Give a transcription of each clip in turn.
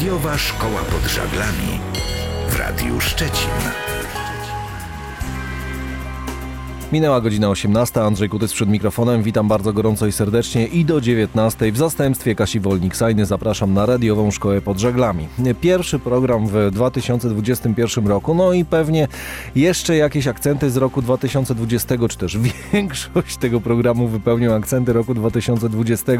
Radiowa Szkoła pod Żaglami w Radiu Szczecin. Minęła godzina 18, Andrzej Kutys przed mikrofonem. Witam bardzo gorąco i serdecznie i do 19 w zastępstwie Kasi Wolnik-Sajny zapraszam na radiową szkołę pod żaglami. Pierwszy program w 2021 roku, no i pewnie jeszcze jakieś akcenty z roku 2020, czy też większość tego programu wypełnią akcenty roku 2020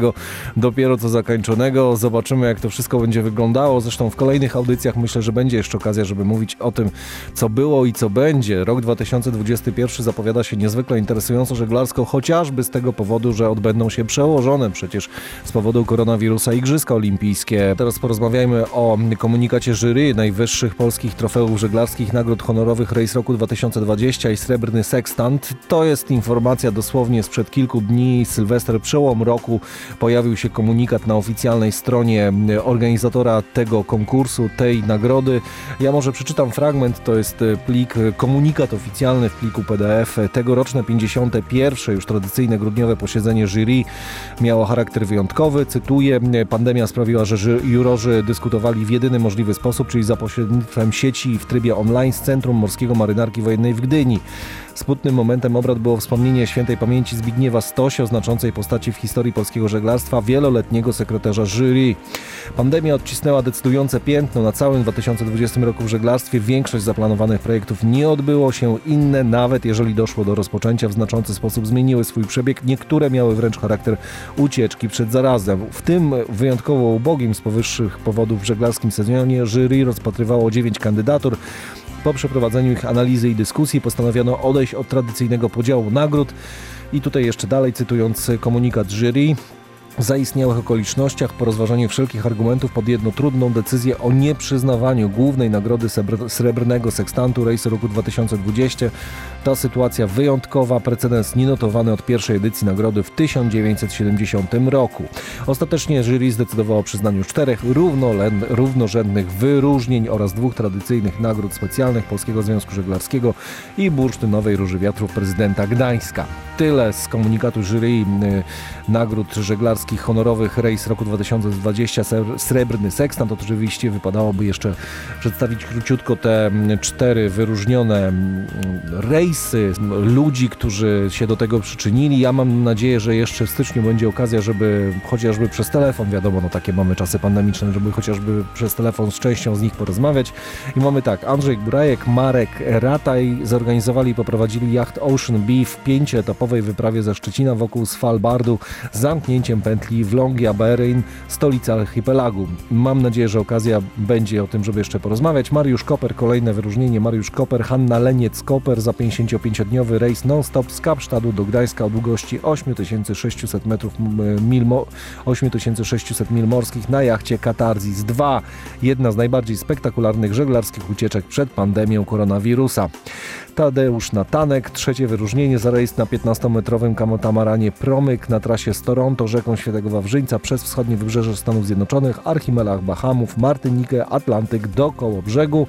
dopiero co zakończonego. Zobaczymy jak to wszystko będzie wyglądało. Zresztą w kolejnych audycjach myślę, że będzie jeszcze okazja, żeby mówić o tym, co było i co będzie. Rok 2021 zapowiada się niezwykle interesująco żeglarsko, chociażby z tego powodu, że odbędą się przełożone przecież z powodu koronawirusa Igrzyska Olimpijskie. Teraz porozmawiajmy o komunikacie jury najwyższych polskich trofeów żeglarskich nagród honorowych Rejs Roku 2020 i Srebrny Sextant. To jest informacja dosłownie sprzed kilku dni. Sylwester przełom roku pojawił się komunikat na oficjalnej stronie organizatora tego konkursu, tej nagrody. Ja może przeczytam fragment, to jest plik, komunikat oficjalny w pliku PDF tego Tegoroczne 51. już tradycyjne grudniowe posiedzenie jury miało charakter wyjątkowy. Cytuję, pandemia sprawiła, że jurorzy dyskutowali w jedyny możliwy sposób, czyli za pośrednictwem sieci w trybie online z Centrum Morskiego Marynarki Wojennej w Gdyni. Smutnym momentem obrad było wspomnienie świętej pamięci Zbigniewa Stosio, znaczącej postaci w historii polskiego żeglarstwa, wieloletniego sekretarza jury. Pandemia odcisnęła decydujące piętno na całym 2020 roku w żeglarstwie. Większość zaplanowanych projektów nie odbyło się, inne, nawet jeżeli doszło do rozpoczęcia, w znaczący sposób zmieniły swój przebieg. Niektóre miały wręcz charakter ucieczki przed zarazem. W tym wyjątkowo ubogim z powyższych powodów w żeglarskim sezonie jury rozpatrywało dziewięć kandydatur. Po przeprowadzeniu ich analizy i dyskusji postanowiono odejść od tradycyjnego podziału nagród. I tutaj jeszcze dalej cytując komunikat jury, w zaistniałych okolicznościach po rozważaniu wszelkich argumentów podjęto trudną decyzję o nieprzyznawaniu głównej nagrody srebrnego sekstantu rejsu roku 2020. Ta sytuacja wyjątkowa, precedens nienotowany od pierwszej edycji nagrody w 1970 roku. Ostatecznie jury zdecydowało o przyznaniu czterech równorzędnych wyróżnień oraz dwóch tradycyjnych nagród specjalnych Polskiego Związku Żeglarskiego i Bursztynowej Róży Wiatrów prezydenta Gdańska. Tyle z komunikatu jury y, nagród żeglarskich honorowych rejs roku 2020 Srebrny Sekstant. Oczywiście wypadałoby jeszcze przedstawić króciutko te cztery wyróżnione mm, rejsy ludzi, którzy się do tego przyczynili. Ja mam nadzieję, że jeszcze w styczniu będzie okazja, żeby chociażby przez telefon, wiadomo, no takie mamy czasy pandemiczne, żeby chociażby przez telefon z częścią z nich porozmawiać. I mamy tak, Andrzej Gurajek, Marek Rataj zorganizowali i poprowadzili jacht Ocean Bee w pięcioetapowej wyprawie ze Szczecina wokół Svalbardu z zamknięciem pętli w Longyearbyen, stolicy archipelagu. Mam nadzieję, że okazja będzie o tym, żeby jeszcze porozmawiać. Mariusz Koper, kolejne wyróżnienie. Mariusz Koper, Hanna Leniec-Koper za 55-dniowy rejs non-stop z Kapsztadu do Gdańska o długości 8600 metrów mil, 8600 mil morskich na jachcie Katarzys 2. Jedna z najbardziej spektakularnych żeglarskich ucieczek przed pandemią koronawirusa. Tadeusz Natanek, trzecie wyróżnienie za rejs na 15-metrowym kamotamaranie Promyk na trasie z Toronto, rzeką Świętego Wawrzyńca przez wschodnie wybrzeże Stanów Zjednoczonych, Archimelach Bahamów, Martynikę, Atlantyk do koło brzegu.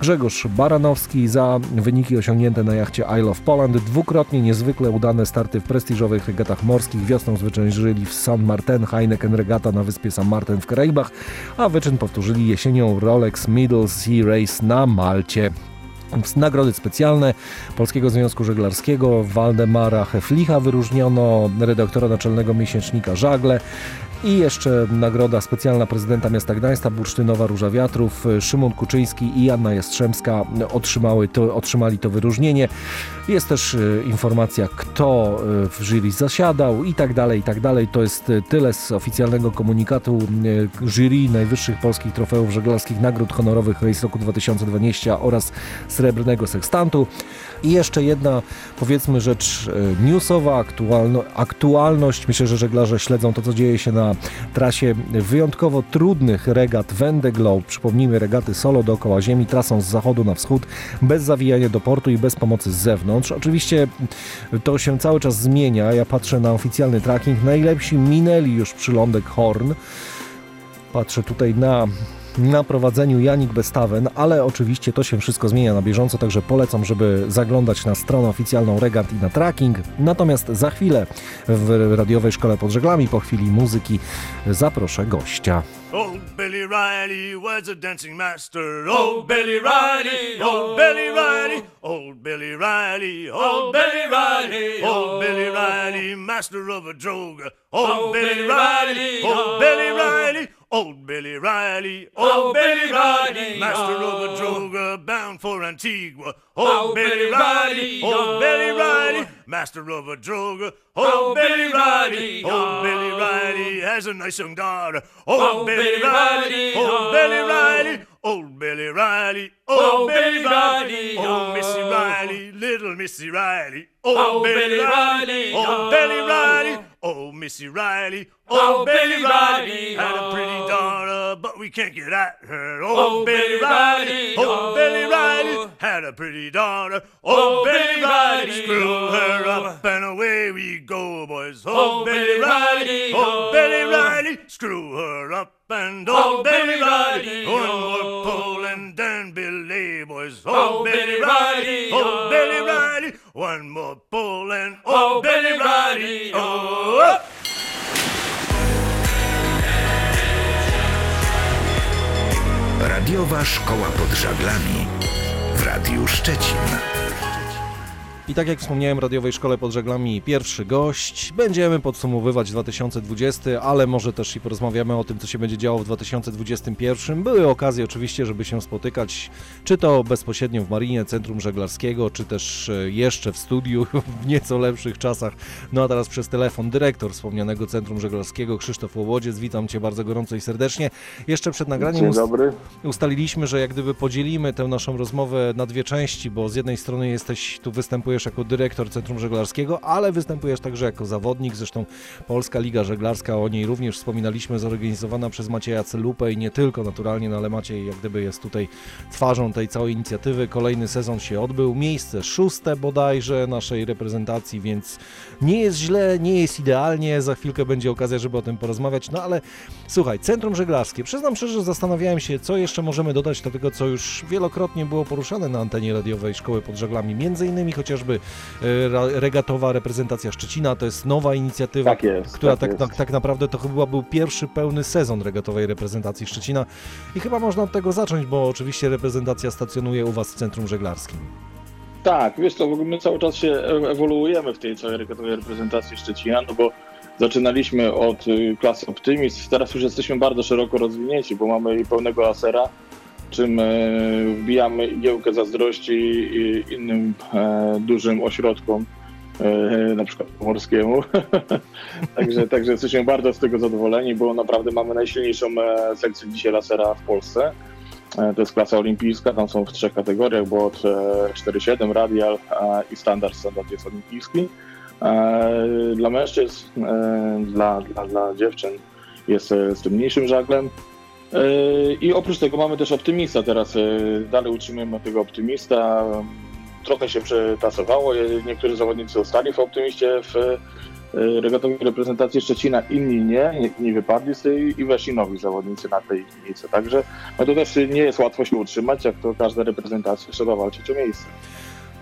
Grzegorz Baranowski za wyniki osiągnięte na jachcie Isle of Poland. Dwukrotnie niezwykle udane starty w prestiżowych regatach morskich. Wiosną zwyciężyli w San Martin Heineken Regata na wyspie San Martin w Karaibach, a wyczyn powtórzyli jesienią Rolex Middle Sea Race na Malcie. Nagrody specjalne Polskiego Związku Żeglarskiego. Waldemara Heflicha wyróżniono, redaktora naczelnego miesięcznika Żagle, i jeszcze nagroda specjalna prezydenta miasta Gdańska, Bursztynowa Róża Wiatrów, Szymon Kuczyński i Anna Jastrzębska otrzymały to, otrzymali to wyróżnienie. Jest też e, informacja, kto e, w jury zasiadał i tak dalej, i tak dalej. To jest e, tyle z oficjalnego komunikatu jury najwyższych polskich trofeów żeglarskich nagród honorowych Rejs Roku 2020 oraz Srebrnego Sekstantu. I jeszcze jedna, powiedzmy, rzecz newsowa, aktualno, aktualność. Myślę, że żeglarze śledzą to, co dzieje się na trasie wyjątkowo trudnych regat Vendée Globe. Przypomnijmy, regaty solo dookoła Ziemi, trasą z zachodu na wschód, bez zawijania do portu i bez pomocy z zewnątrz. Oczywiście to się cały czas zmienia. Ja patrzę na oficjalny tracking. Najlepsi minęli już przylądek Horn. Patrzę tutaj na na prowadzeniu Janik Bestawen, ale oczywiście to się wszystko zmienia na bieżąco, także polecam, żeby zaglądać na stronę oficjalną Regant i na tracking. Natomiast za chwilę w radiowej szkole pod żeglami, po chwili muzyki, zaproszę gościa. Old Billy Riley was a dancing master. Old Billy Riley, old Billy Riley, old Billy Riley, old Billy Riley, old Billy Riley, master of a droga. Old Billy Riley, old Billy Riley, old Billy Riley, old Billy Riley, master of a oh. droga, bound for Antigua. Old Billy Riley, old Billy oh. Riley, master of a droga. Old Billy Riley, old Billy oh. Riley has a nice young daughter. Old Billy Riley, old Billy Riley, old Billy Riley, old Billy Riley, old Missy Riley, little Missy Riley. Old Billy Riley, old Billy Riley, old Missy Riley, old Billy Riley had a pretty daughter, but we can't get at her. Old Billy Riley, old Billy Riley had a pretty daughter. Old Billy Riley, screw her up and away we go, boys. Old Billy Riley, old Billy Riley, screw her up and old Billy Riley, one more pull and then belay, boys. Old Billy Riley, old Billy Riley, one more pull and old Billy Riley, oh. Radiowa Szkoła pod żaglami w Radiu Szczecin. I tak jak wspomniałem, radiowej szkole pod żeglami pierwszy gość. Będziemy podsumowywać 2020, ale może też i porozmawiamy o tym, co się będzie działo w 2021. Były okazje oczywiście, żeby się spotykać, czy to bezpośrednio w Marinie Centrum Żeglarskiego, czy też e, jeszcze w studiu w nieco lepszych czasach. No a teraz przez telefon dyrektor wspomnianego Centrum Żeglarskiego Krzysztof Łobodziec. Witam Cię bardzo gorąco i serdecznie. Jeszcze przed nagraniem Dzień dobry. ustaliliśmy, że jak gdyby podzielimy tę naszą rozmowę na dwie części, bo z jednej strony jesteś, tu występujesz jako dyrektor Centrum Żeglarskiego, ale występujesz także jako zawodnik, zresztą Polska Liga Żeglarska, o niej również wspominaliśmy, zorganizowana przez Macieja Celupę i nie tylko naturalnie, no ale Maciej jak gdyby jest tutaj twarzą tej całej inicjatywy. Kolejny sezon się odbył, miejsce szóste bodajże naszej reprezentacji, więc nie jest źle, nie jest idealnie, za chwilkę będzie okazja, żeby o tym porozmawiać, no ale słuchaj, Centrum Żeglarskie, przyznam szczerze, zastanawiałem się, co jeszcze możemy dodać do tego, co już wielokrotnie było poruszane na antenie radiowej Szkoły pod Żeglami, między innymi chociażby e, ra- regatowa reprezentacja Szczecina, to jest nowa inicjatywa, Tak jest, która tak tak, tak, naprawdę to chyba był pierwszy pełny sezon regatowej reprezentacji Szczecina i chyba można od tego zacząć, bo oczywiście reprezentacja stacjonuje u Was w Centrum Żeglarskim. Tak, wiesz my cały czas się e- ewoluujemy w tej całej rekatowej reprezentacji Szczecina, no bo zaczynaliśmy od y, klasy Optimist, teraz już jesteśmy bardzo szeroko rozwinięci, bo mamy i pełnego asera, czym wbijamy igiełkę zazdrości innym e, dużym ośrodkom, e, na przykład pomorskiemu. także, także jesteśmy bardzo z tego zadowoleni, bo naprawdę mamy najsilniejszą e, sekcję dzisiaj lasera w Polsce. To jest klasa olimpijska, tam są w trzech kategoriach, bo od e, 4,7 radial i standard, standard jest olimpijski. Dla mężczyzn, dla, dla, dla dziewczyn jest z tym mniejszym żaglem. I oprócz tego mamy też optymista teraz, e, dalej utrzymujemy tego optymista. Trochę się przetasowało, e, niektórzy zawodnicy zostali w optymiście w e, regatowej reprezentacji Szczecina, inni nie, nie, wypadli z tej i weszli nowi zawodnicy na tej linijce. Także no to też nie jest łatwo się utrzymać, jak to każda reprezentacja trzeba walczyć o miejsce.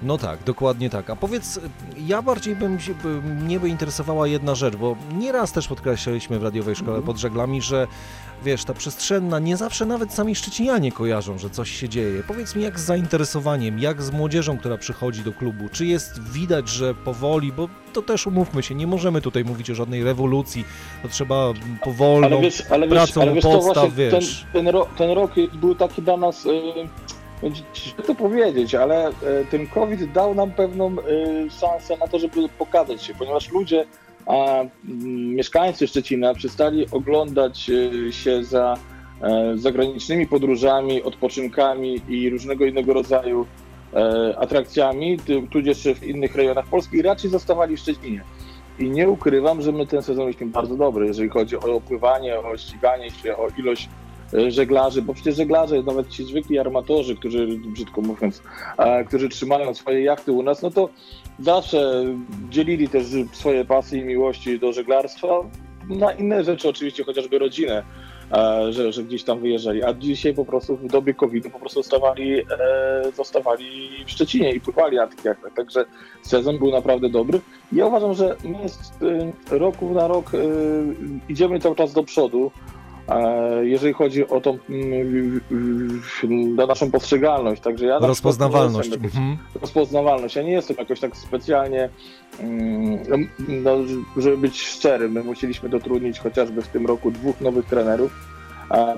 No tak, dokładnie tak. A powiedz, ja bardziej bym się, by, mnie by interesowała jedna rzecz, bo nieraz też podkreślaliśmy w radiowej szkole pod żeglami, że wiesz, ta przestrzenna, nie zawsze nawet sami szczecinianie kojarzą, że coś się dzieje. Powiedz mi, jak z zainteresowaniem, jak z młodzieżą, która przychodzi do klubu, czy jest widać, że powoli, bo to też umówmy się, nie możemy tutaj mówić o żadnej rewolucji, to trzeba powolną Ale wiesz, ale wiesz, pracą ale wiesz podstaw, właśnie ten, wiesz. ten, ro, ten rok był taki dla nas, y, będzie źle to powiedzieć, ale y, ten COVID dał nam pewną y, szansę na to, żeby pokazać się, ponieważ ludzie, a mm, mieszkańcy Szczecina przestali oglądać y, się za e, zagranicznymi podróżami, odpoczynkami i różnego innego rodzaju e, atrakcjami, tudzież w innych rejonach Polski raczej zostawali w Szczecinie. I nie ukrywam, że my ten sezon mieliśmy bardzo dobry, jeżeli chodzi o pływanie, o ściganie się, o ilość e, żeglarzy, bo przecież żeglarze, nawet ci zwykli armatorzy, którzy, brzydko mówiąc, którzy trzymają swoje jachty u nas, no to zawsze dzielili też swoje pasje i miłości do żeglarstwa na inne rzeczy, oczywiście chociażby rodzinę. że, że gdzieś tam wyjeżdżali, a dzisiaj po prostu w dobie COVID-u po prostu zostawali, e, zostawali w Szczecinie i pływali na tych jachtach, także sezon był naprawdę dobry. Ja uważam, że my jest e, roku na rok e, idziemy cały czas do przodu, jeżeli chodzi o tą mm, na naszą postrzegalność, także ja Rozpoznawalność. jakoś- Mhm. rozpoznawalność. Ja nie jestem jakoś tak specjalnie, mm, no, żeby być szczerym, my musieliśmy dotrudnić chociażby w tym roku dwóch nowych trenerów,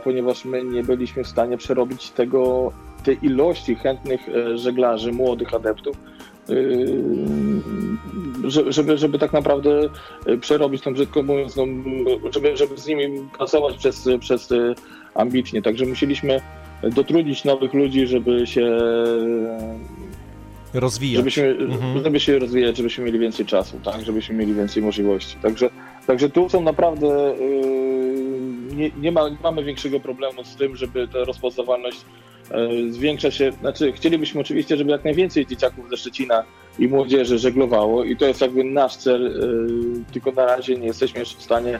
ponieważ my nie byliśmy w stanie przerobić tego, tej ilości chętnych e, żeglarzy, młodych adeptów, że- żeby, żeby tak naprawdę e, przerobić tą brzydko mówiąc, no, żeby, żeby z nimi pracować przez, przez e, ambitnie. Także musieliśmy dotrudnić nowych ludzi, żeby się Rozwijać. żebyśmy, Mhm. żeby się rozwijać, żebyśmy mieli więcej czasu, tak, żebyśmy mieli więcej możliwości. Także, także tu są naprawdę yy, nie, nie, ma, nie mamy większego problemu z tym, żeby ta rozpoznawalność yy, zwiększa się. Znaczy, chcielibyśmy oczywiście, żeby jak najwięcej dzieciaków ze Szczecina i młodzieży żeglowało i to jest jakby nasz cel, yy, tylko na razie nie jesteśmy jeszcze w stanie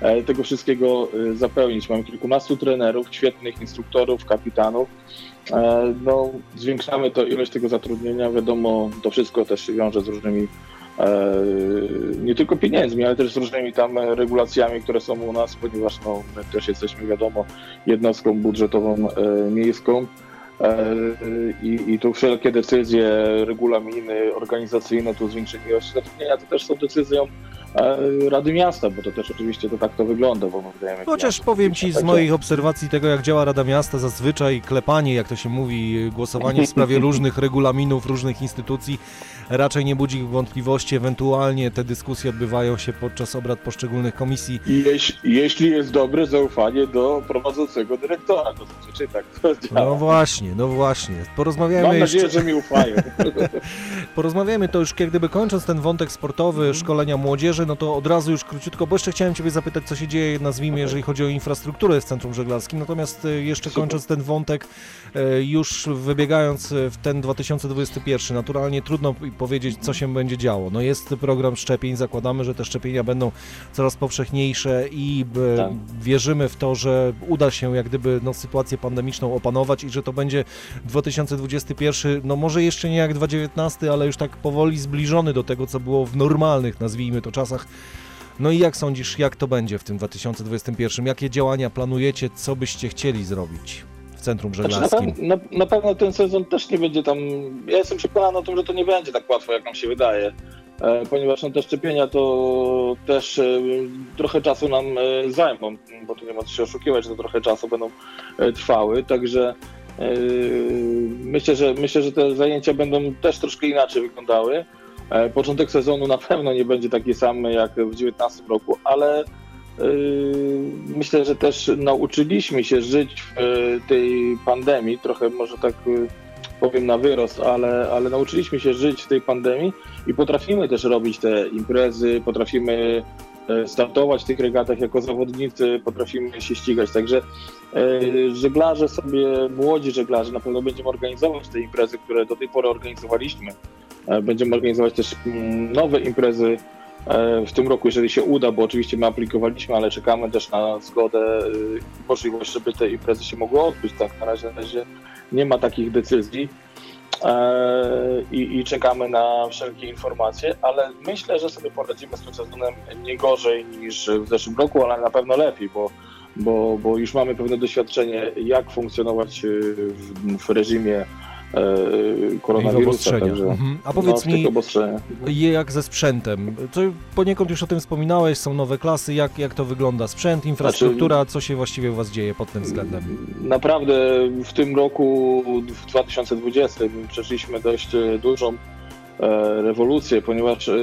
e, tego wszystkiego yy, zapełnić. Mamy kilkunastu trenerów, świetnych instruktorów, kapitanów. E, No, zwiększamy to ilość tego zatrudnienia. Wiadomo, to wszystko też się wiąże z różnymi e, nie tylko pieniędzmi, ale też z różnymi tam regulacjami, które są u nas, ponieważ no, my też jesteśmy, wiadomo, jednostką budżetową e, miejską. E, I, I tu wszelkie decyzje, regulaminy organizacyjne, tu zwiększenie ilości zatrudnienia, to też są decyzją e, Rady Miasta, bo to też oczywiście to tak to wygląda, bo Chociaż powiem Ci z moich obserwacji tego, jak działa Rada Miasta, zazwyczaj klepanie, jak to się mówi, głosowanie w sprawie różnych regulaminów, różnych instytucji raczej nie budzi wątpliwości. Ewentualnie te dyskusje odbywają się podczas obrad poszczególnych komisji. I Jeśli, jest dobre zaufanie do prowadzącego dyrektora, to zazwyczaj tak to działa. No właśnie, no właśnie. Porozmawiajmy Mam jeszcze... nadzieję, że mi ufają. Porozmawiajmy to już jak gdyby kończąc ten wątek sportowy, szkolenia młodzieży, no to od razu już króciutko, bo jeszcze chciałem Ciebie zapytać, co się dzieje, nazwijmy, jeżeli chodzi o infrastrukturę w Centrum Żeglarskim. Natomiast e, jeszcze Super. kończąc ten wątek, e, już wybiegając w ten 2021, naturalnie trudno powiedzieć, co się będzie działo. No jest program szczepień, zakładamy, że te szczepienia będą coraz powszechniejsze i Tak. wierzymy w to, że uda się jak gdyby no, sytuację pandemiczną opanować i że to będzie 2021, no może jeszcze nie jak 2019, ale już tak powoli zbliżony do tego, co było w normalnych, nazwijmy to, czasach. No i jak sądzisz, jak to będzie w tym 2021? Jakie działania planujecie, co byście chcieli zrobić Centrum Znaczy, na, Żeglarskim? na, na pewno ten sezon też nie będzie tam. Ja jestem przekonany o tym, że to nie będzie tak łatwo, jak nam się wydaje. E, ponieważ no, te szczepienia to też e, trochę czasu nam e, zajmą, bo tu nie ma co się oszukiwać, że to trochę czasu będą trwały. Także myślę, że myślę, że te zajęcia będą też troszkę inaczej wyglądały. Początek sezonu na pewno nie będzie taki sam jak w 2019 roku, ale Myślę, że też nauczyliśmy się żyć w e, tej pandemii, trochę może tak e, powiem na wyrost, ale, ale nauczyliśmy się żyć w tej pandemii i potrafimy też robić te imprezy, potrafimy e, startować w tych regatach jako zawodnicy, potrafimy się ścigać. Także żeglarze sobie, młodzi żeglarze na pewno będziemy organizować te imprezy, które do tej pory organizowaliśmy. Będziemy organizować też mm, nowe imprezy w tym roku, jeżeli się uda, bo oczywiście my aplikowaliśmy, ale czekamy też na zgodę y, i możliwość, żeby te imprezy się mogły odbyć. Tak, na razie, na razie nie ma takich decyzji e, i, i czekamy na wszelkie informacje, ale myślę, że sobie poradzimy z tym sezonem nie gorzej niż w zeszłym roku, ale na pewno lepiej, bo, bo, bo już mamy pewne doświadczenie, jak funkcjonować y, w, w reżimie e, koronawirusa. obostrzeniach. Także, Mhm. A no, powiedz tych mi, jak ze sprzętem? To poniekąd już o tym wspominałeś, są nowe klasy, jak, jak to wygląda? Sprzęt, infrastruktura, co się właściwie u Was dzieje pod tym względem? Naprawdę w tym roku, w 2020, przeszliśmy dość e, dużą e, rewolucję, ponieważ e,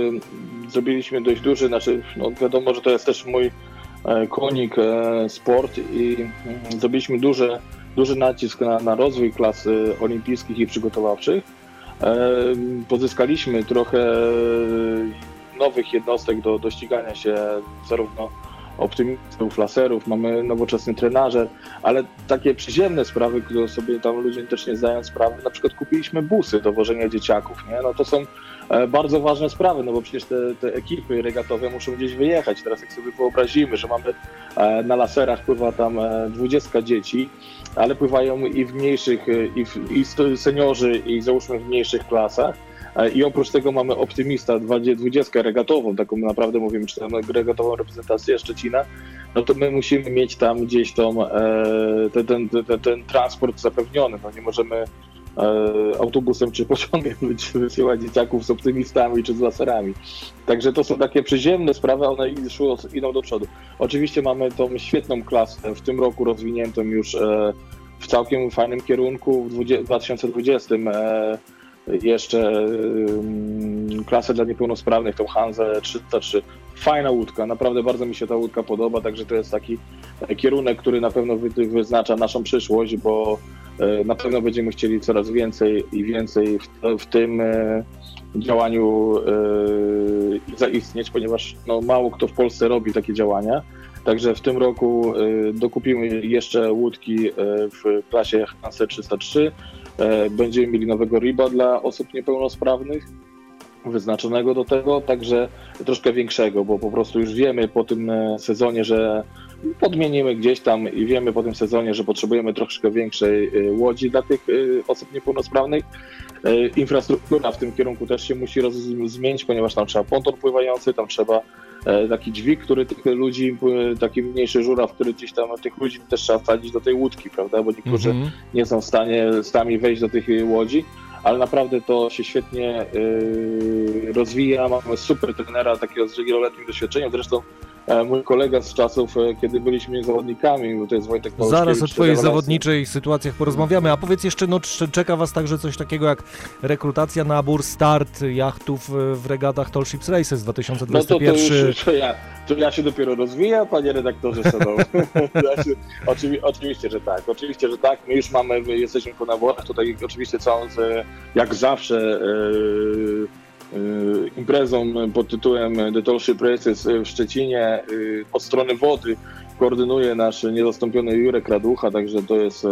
zrobiliśmy dość duży, znaczy no wiadomo, że to jest też mój e, konik e, sport i mm, zrobiliśmy duży, duży nacisk na, na rozwój klas e, olimpijskich i przygotowawczych. E, Pozyskaliśmy trochę nowych jednostek do, do ścigania się zarówno optymistów, laserów, mamy nowoczesny trenażer, ale takie przyziemne sprawy, które sobie tam ludzie też nie zdają sprawy, na przykład kupiliśmy busy do wożenia dzieciaków, nie? No to są e, bardzo ważne sprawy, no bo przecież te, te ekipy regatowe muszą gdzieś wyjechać. Teraz jak sobie wyobrazimy, że mamy e, na laserach pływa tam e, 20 dzieci, ale pływają i w mniejszych, e, i, w, i seniorzy, i załóżmy w mniejszych klasach. E, I oprócz tego mamy optymista 20 regatową, taką naprawdę mówimy, czy tam regatową reprezentację Szczecina, no to my musimy mieć tam gdzieś tą, e, ten, ten, ten, ten transport zapewniony. No nie możemy autobusem czy pociągiem wysyłać dzieciaków z optymistami czy z laserami. Także to są takie przyziemne sprawy, one szły, idą do przodu. Oczywiście mamy tą świetną klasę w tym roku rozwiniętą już e, w całkiem fajnym kierunku w 20, 2020. E, jeszcze ym, klasę dla niepełnosprawnych, tą Hanzę 303. Fajna łódka, naprawdę bardzo mi się ta łódka podoba, także to jest taki e, kierunek, który na pewno wy, wyznacza naszą przyszłość, bo e, na pewno będziemy chcieli coraz więcej i więcej w, w tym e, działaniu e, zaistnieć, ponieważ no, mało kto w Polsce robi takie działania. Także w tym roku e, dokupimy jeszcze łódki e, w klasie Hanse 303. E, Będziemy mieli nowego riba dla osób niepełnosprawnych, wyznaczonego do tego, także troszkę większego, bo po prostu już wiemy po tym e, sezonie, że podmienimy gdzieś tam i wiemy po tym sezonie, że potrzebujemy troszkę większej e, łodzi dla tych e, osób niepełnosprawnych. E, Infrastruktura w tym kierunku też się musi roz- zmienić, ponieważ tam trzeba ponton pływający, tam trzeba e, taki dźwig, który tych ludzi, taki mniejszy żuraw, który gdzieś tam tych ludzi też trzeba wsadzić do tej łódki, prawda, bo niektórzy Mhm. nie są w stanie sami wejść do tych y, łodzi, ale naprawdę to się świetnie y, rozwija. Mamy super trenera, takiego z wieloletnim doświadczeniem. Zresztą mój kolega z czasów, e, kiedy byliśmy zawodnikami, bo to jest Wojtek Zaraz o Twojej zawodniczej sytuacjach porozmawiamy, a powiedz jeszcze, no czeka Was także coś takiego jak rekrutacja, nabór, start jachtów e, w regatach Tall Ships Races No to, to 2021. już to ja, to ja się dopiero rozwijam, panie redaktorze szanowny. ja się, oczywi, oczywiście, że tak. Oczywiście, że tak. My już mamy, my jesteśmy po naborach. Tutaj oczywiście całą, jak zawsze, e, e, imprezą pod tytułem The Tall Ship Races w Szczecinie e, od strony wody koordynuje nasz niezastąpiony Jurek Raducha, także to jest... e,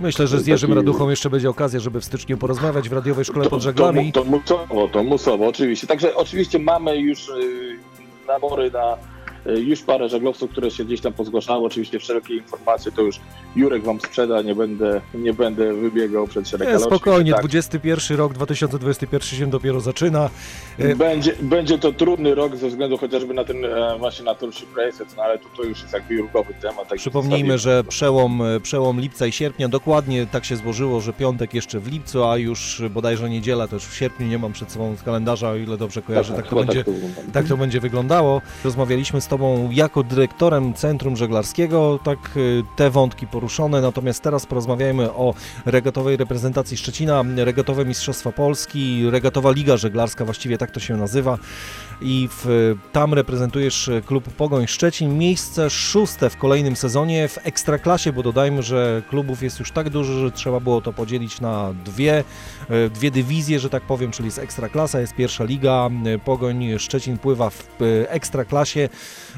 Myślę, że z Jerzym taki- Raduchą jeszcze będzie okazja, żeby w styczniu porozmawiać w radiowej szkole pod to, żaglami. to, to musowo, to musowo, oczywiście. Także oczywiście mamy już y, nabory na y, już parę żaglowców, które się gdzieś tam pozgłaszały. Oczywiście wszelkie informacje to już Jurek wam sprzeda, nie będę, nie będę wybiegał przed szereg. Nie, spokojnie, oczywiście 21 rok 2021 się dopiero zaczyna. tak, będzie, będzie to trudny rok ze względu chociażby na ten e, właśnie na Tour Ship Races, no ale to, to już jest jakby Jurkowy temat. także Przypomnijmy, że przełom, przełom lipca i sierpnia, dokładnie tak się złożyło, że piątek jeszcze w lipcu, a już bodajże niedziela, to już w sierpniu, nie mam przed sobą kalendarza, o ile dobrze kojarzę, tak, to chyba będzie, to wygląda. tak to będzie wyglądało. Rozmawialiśmy z Tobą jako dyrektorem Centrum Żeglarskiego, tak te wątki poruszone, natomiast teraz porozmawiajmy o regatowej reprezentacji Szczecina, regatowe Mistrzostwa Polski, regatowa Liga Żeglarska, właściwie tak to się nazywa. I w, tam reprezentujesz klub Pogoń Szczecin, miejsce szóste w kolejnym sezonie w Ekstraklasie, bo dodajmy, że klubów jest już tak dużo, że trzeba było to podzielić na dwie, e, dwie dywizje, że tak powiem, czyli jest Ekstraklasa, jest pierwsza liga, e, Pogoń Szczecin pływa w e, Ekstraklasie,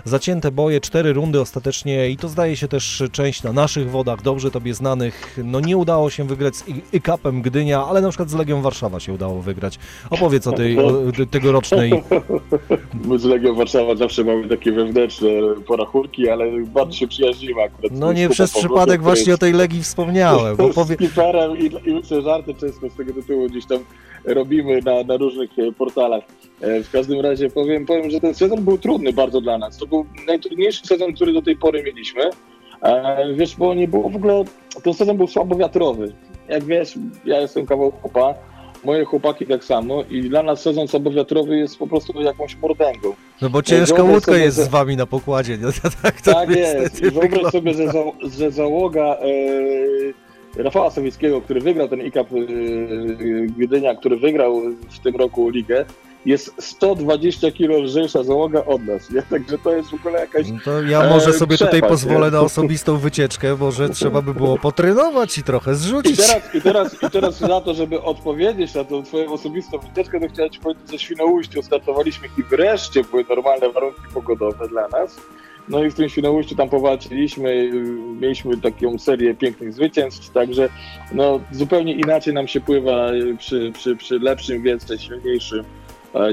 zacięte boje, cztery rundy ostatecznie i to zdaje się też część na naszych wodach, dobrze Tobie znanych, no nie udało się wygrać z IKAP-em Gdynia, ale na przykład z Legią Warszawa się udało wygrać. Opowiedz o tej o, tegorocznej My z Legią Warszawa zawsze mamy takie wewnętrzne porachunki, ale bardzo się przyjaźnimy akurat. No nie przez przypadek właśnie o tej Legii wspomniałem, bo z powie... Skipperem i, i żarty często z tego tytułu gdzieś tam robimy na, na różnych e, portalach. E, W każdym razie powiem, powiem, że ten sezon był trudny bardzo dla nas. To był najtrudniejszy sezon, który do tej pory mieliśmy. E, Wiesz, bo nie było w ogóle, ten sezon był słabo wiatrowy. Jak wiesz, ja jestem kawał chłopa, moje chłopaki tak samo i dla nas sezon słabowiatrowy jest po prostu jakąś mordęgą. No bo ciężka wyobraź łódka sobie, jest z wami na pokładzie, nie? tak to Tak jest. I wyobraź wygląda. sobie, że, za, że załoga e, Rafała Sowieckiego, który wygrał ten IKAP e, Gdynia, który wygrał w tym roku ligę, jest 120 kilo lżejsza załoga od nas. Nie? Także to jest w ogóle jakaś... No To ja może E, sobie tutaj pozwolę nie? na osobistą wycieczkę, może trzeba by było potrenować i trochę I zrzucić. teraz, i, teraz, I teraz na to, żeby odpowiedzieć na tą twoją osobistą wycieczkę, to chciałem ci powiedzieć, że Świnoujściu startowaliśmy i wreszcie były normalne warunki pogodowe dla nas. No i w tym Świnoujściu tam powalczyliśmy, mieliśmy taką serię pięknych zwycięstw, także no, zupełnie inaczej nam się pływa przy, przy, przy lepszym wietrze, silniejszym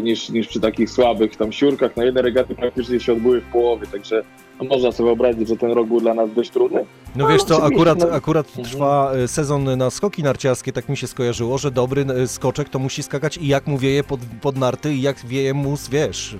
niż, niż przy takich słabych tam siurkach. No jedne regaty praktycznie się odbyły w połowie, także no, można sobie wyobrazić, że ten rok był dla nas dość trudny. No wiesz co, oczywiście, akurat, no. akurat Mhm. trwa e, sezon na skoki narciarskie, tak mi się skojarzyło, że dobry e, skoczek to musi skakać i jak mu wieje pod, pod narty i jak wieje mu, wiesz,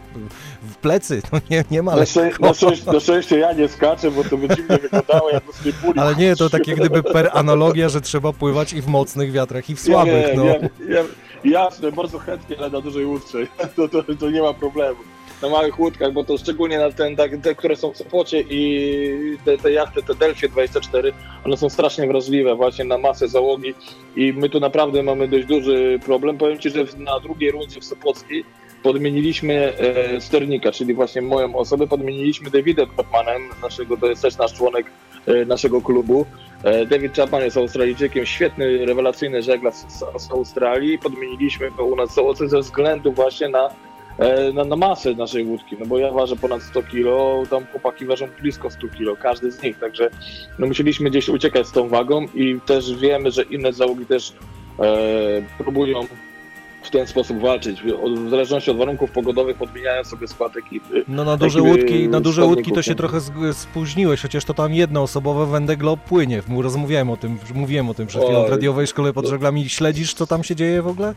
w plecy, no nie, nie ma Na, szczę- na, szczęście, na szczęście ja nie skaczę, bo to by dziwnie wyglądało, jak z tej puli. Ale nie, to tak jak gdyby per analogia, że trzeba pływać i w mocnych wiatrach i w słabych, nie, no. ja, ja, jasne, bardzo chętnie, ale na dużej łódce. To, to, to nie ma problemu. Na małych łódkach, bo to szczególnie na ten, tak, te, które są w Sopocie i te, te jachty, te Delfie 24, one są strasznie wrażliwe właśnie na masę załogi i my tu naprawdę mamy dość duży problem. Powiem Ci, że na drugiej rundzie w Sopockiej podmieniliśmy e, sternika, czyli właśnie moją osobę, podmieniliśmy Davidem Chapmanem, naszego, to jest też nasz członek e, naszego klubu. E, David Chapman jest Australijczykiem, świetny, rewelacyjny żeglarz z, z Australii. Podmieniliśmy go u nas w ze względu właśnie na, na, na masę naszej łódki, no bo ja ważę ponad 100 kilo, tam chłopaki ważą blisko 100 kilo, każdy z nich, także no musieliśmy gdzieś uciekać z tą wagą i też wiemy, że inne załogi też e, próbują w ten sposób walczyć, w zależności od warunków pogodowych podmieniają sobie skład ekipy. No na duże Takimi łódki, na duże łódki to się trochę spóźniłeś, chociaż to tam jednoosobowe Wende Globe płynie. Rozmawiałem o tym, mówiłem o tym przed chwilą w radiowej szkole pod żeglami. Śledzisz, co tam się dzieje w ogóle?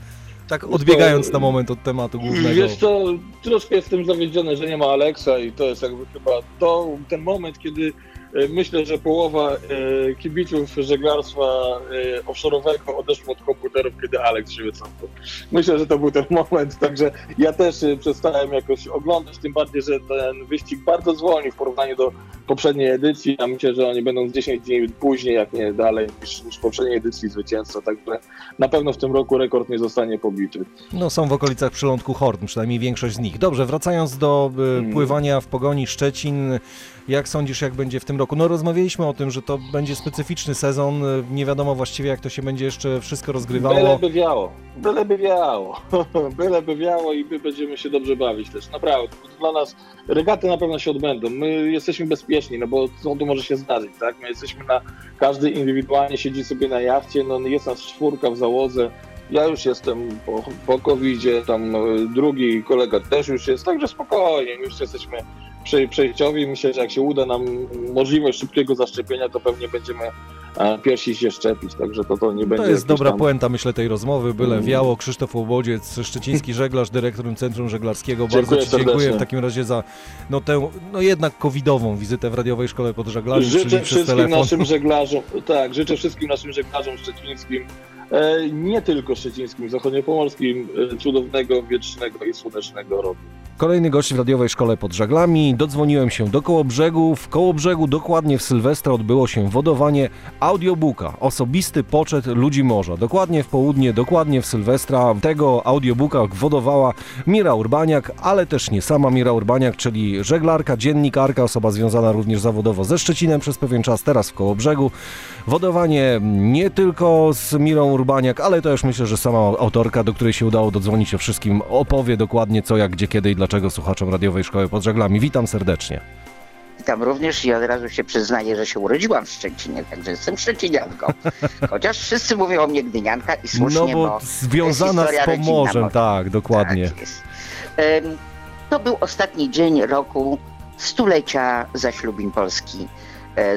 Tak odbiegając na moment od tematu głównego. Wiesz co, troszkę jestem zawiedziony, że nie ma Alexa i to jest jakby chyba to, ten moment, kiedy myślę, że połowa e, kibiców żeglarstwa e, offshore'owego odeszło od komputerów, kiedy Alex się wycofał. Myślę, że to był ten moment, także ja też e, przestałem jakoś oglądać, tym bardziej, że ten wyścig bardzo zwolnił w porównaniu do poprzedniej edycji, a myślę, że oni będą z 10 dni później, jak nie dalej, niż, niż w poprzedniej edycji zwycięzca, także na pewno w tym roku rekord nie zostanie pobity. No są w okolicach przylądku Horn, przynajmniej większość z nich. Dobrze, wracając do Hmm. pływania w Pogoni Szczecin, jak sądzisz, jak będzie w tym roku? No rozmawialiśmy o tym, że to będzie specyficzny sezon, nie wiadomo właściwie jak to się będzie jeszcze wszystko rozgrywało. Byleby wiało, byleby wiało, byleby wiało i my będziemy się dobrze bawić też, naprawdę. Dla nas regaty na pewno się odbędą, my jesteśmy bezpieczni, no bo co tu może się zdarzyć, tak? My jesteśmy na, każdy indywidualnie siedzi sobie na jachcie, no jest nas czwórka w załodze, ja już jestem po, po covid tam e, drugi kolega też już jest, także spokojnie, już jesteśmy prze- przejściowi. Myślę, że jak się uda nam możliwość szybkiego zaszczepienia, to pewnie będziemy e, pierwsi się szczepić, także to, to nie będzie To jest dobra tam... puenta, myślę, tej rozmowy. Byle Mm. wiało. Krzysztof Łobodziec, szczeciński żeglarz, dyrektor Centrum Żeglarskiego. Bardzo Dziękuję Ci dziękuję serdecznie. w takim razie za no, tę no, jednak covidową wizytę w Radiowej Szkole pod żeglarzem, Życzę wszystkim naszym żeglarzom, tak, życzę wszystkim naszym żeglarzom szczecińskim, nie tylko szczecińskim, zachodniopomorskim, e, cudownego, wiecznego i słonecznego roku. Kolejny gość w radiowej szkole pod żaglami. Dodzwoniłem się do Kołobrzegu. W Kołobrzegu dokładnie w Sylwestra odbyło się wodowanie audiobooka. Osobisty poczet ludzi morza. Dokładnie w południe, dokładnie w Sylwestra tego audiobooka wodowała Mira Urbaniak, ale też nie sama Mira Urbaniak, czyli żeglarka, dziennikarka, osoba związana również zawodowo ze Szczecinem przez pewien czas, teraz w Kołobrzegu. Wodowanie nie tylko z Mirą Urbaniak, ale to już myślę, że sama autorka, do której się udało dodzwonić o wszystkim, opowie dokładnie co, jak, gdzie, kiedy i dlaczego słuchaczom radiowej szkoły pod żaglami. Witam serdecznie. Witam również i od razu się przyznaję, że się urodziłam w Szczecinie, także jestem szczecinianką. Chociaż wszyscy mówią o mnie gdynianka i słusznie, no bo bo związana z Pomorzem, tak, dokładnie. Tak jest. To był ostatni dzień roku stulecia zaślubin Polski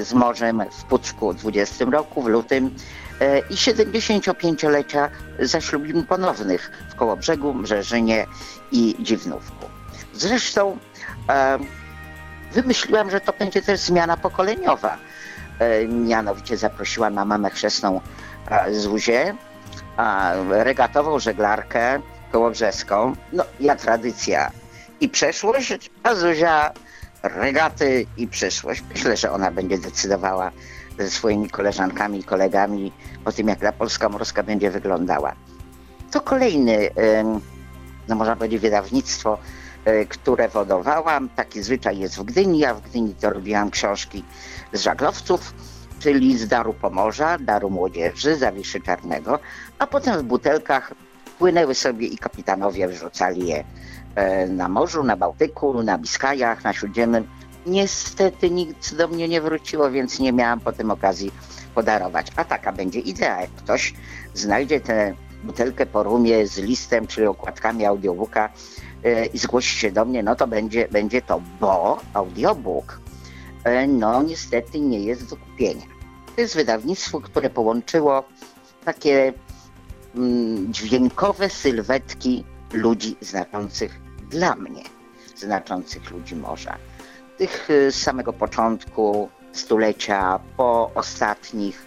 z morzem w Pucku w 20 roku, w lutym e, i 75-lecia zaślubin ponownych w Kołobrzegu, Brzeżynie i Dziwnówku. Zresztą e, wymyśliłam, że to będzie też zmiana pokoleniowa. E, Mianowicie zaprosiłam na mamę chrzestną e, Zuzię, regatową żeglarkę kołobrzeską. No, ja tradycja i przeszłość, a Zuzia regaty i przyszłość. Myślę, że ona będzie decydowała ze swoimi koleżankami i kolegami o tym, jak ta Polska Morska będzie wyglądała. To kolejny, no można powiedzieć, wydawnictwo, e, które wodowałam. Taki zwyczaj jest w Gdyni. Ja w Gdyni to robiłam książki z żaglowców, czyli z Daru Pomorza, Daru Młodzieży, Zawiszy Czarnego, a potem w butelkach płynęły sobie i kapitanowie wrzucali je na morzu, na Bałtyku, na Biskajach, na Śródziemnym. Niestety nic do mnie nie wróciło, więc nie miałam potem okazji podarować. A taka będzie idea. Jak ktoś znajdzie tę butelkę po rumie z listem, czyli okładkami audiobooka e, i zgłosi się do mnie, no to będzie, będzie to, bo audiobook e, no niestety nie jest do kupienia. To jest wydawnictwo, które połączyło takie mm, dźwiękowe sylwetki ludzi znaczących dla mnie, znaczących ludzi morza. Tych y, z samego początku stulecia po ostatnich.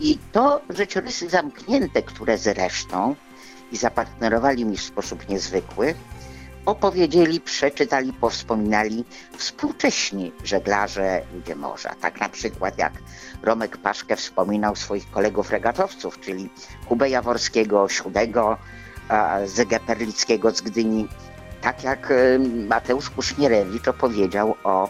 I to życiorysy zamknięte, które zresztą i zapartnerowali mi w sposób niezwykły, opowiedzieli, przeczytali, powspominali współcześni żeglarze ludzie morza. Tak na przykład jak Romek Paszkę wspominał swoich kolegów regatowców, czyli Kubę Jaworskiego, Siódego, Zygę Perlickiego z Gdyni. Tak jak y, Mateusz Kusznierewicz opowiedział o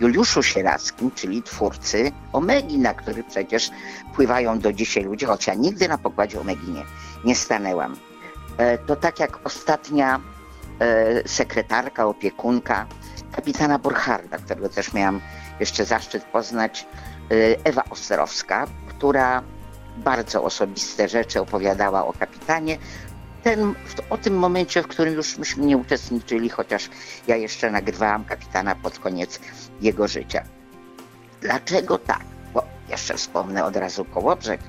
Juliuszu Sierackim, czyli twórcy Omegi, na który przecież pływają do dzisiaj ludzie, choć ja nigdy na pokładzie Omegi nie, nie stanęłam. E, To tak jak ostatnia e, sekretarka, opiekunka kapitana Burcharda, którego też miałam jeszcze zaszczyt poznać, e, Ewa Osterowska, która bardzo osobiste rzeczy opowiadała o kapitanie. Ten, o tym momencie, w którym już myśmy nie uczestniczyli, chociaż ja jeszcze nagrywałam kapitana pod koniec jego życia. Dlaczego tak? Bo jeszcze wspomnę od razu Kołobrzeg,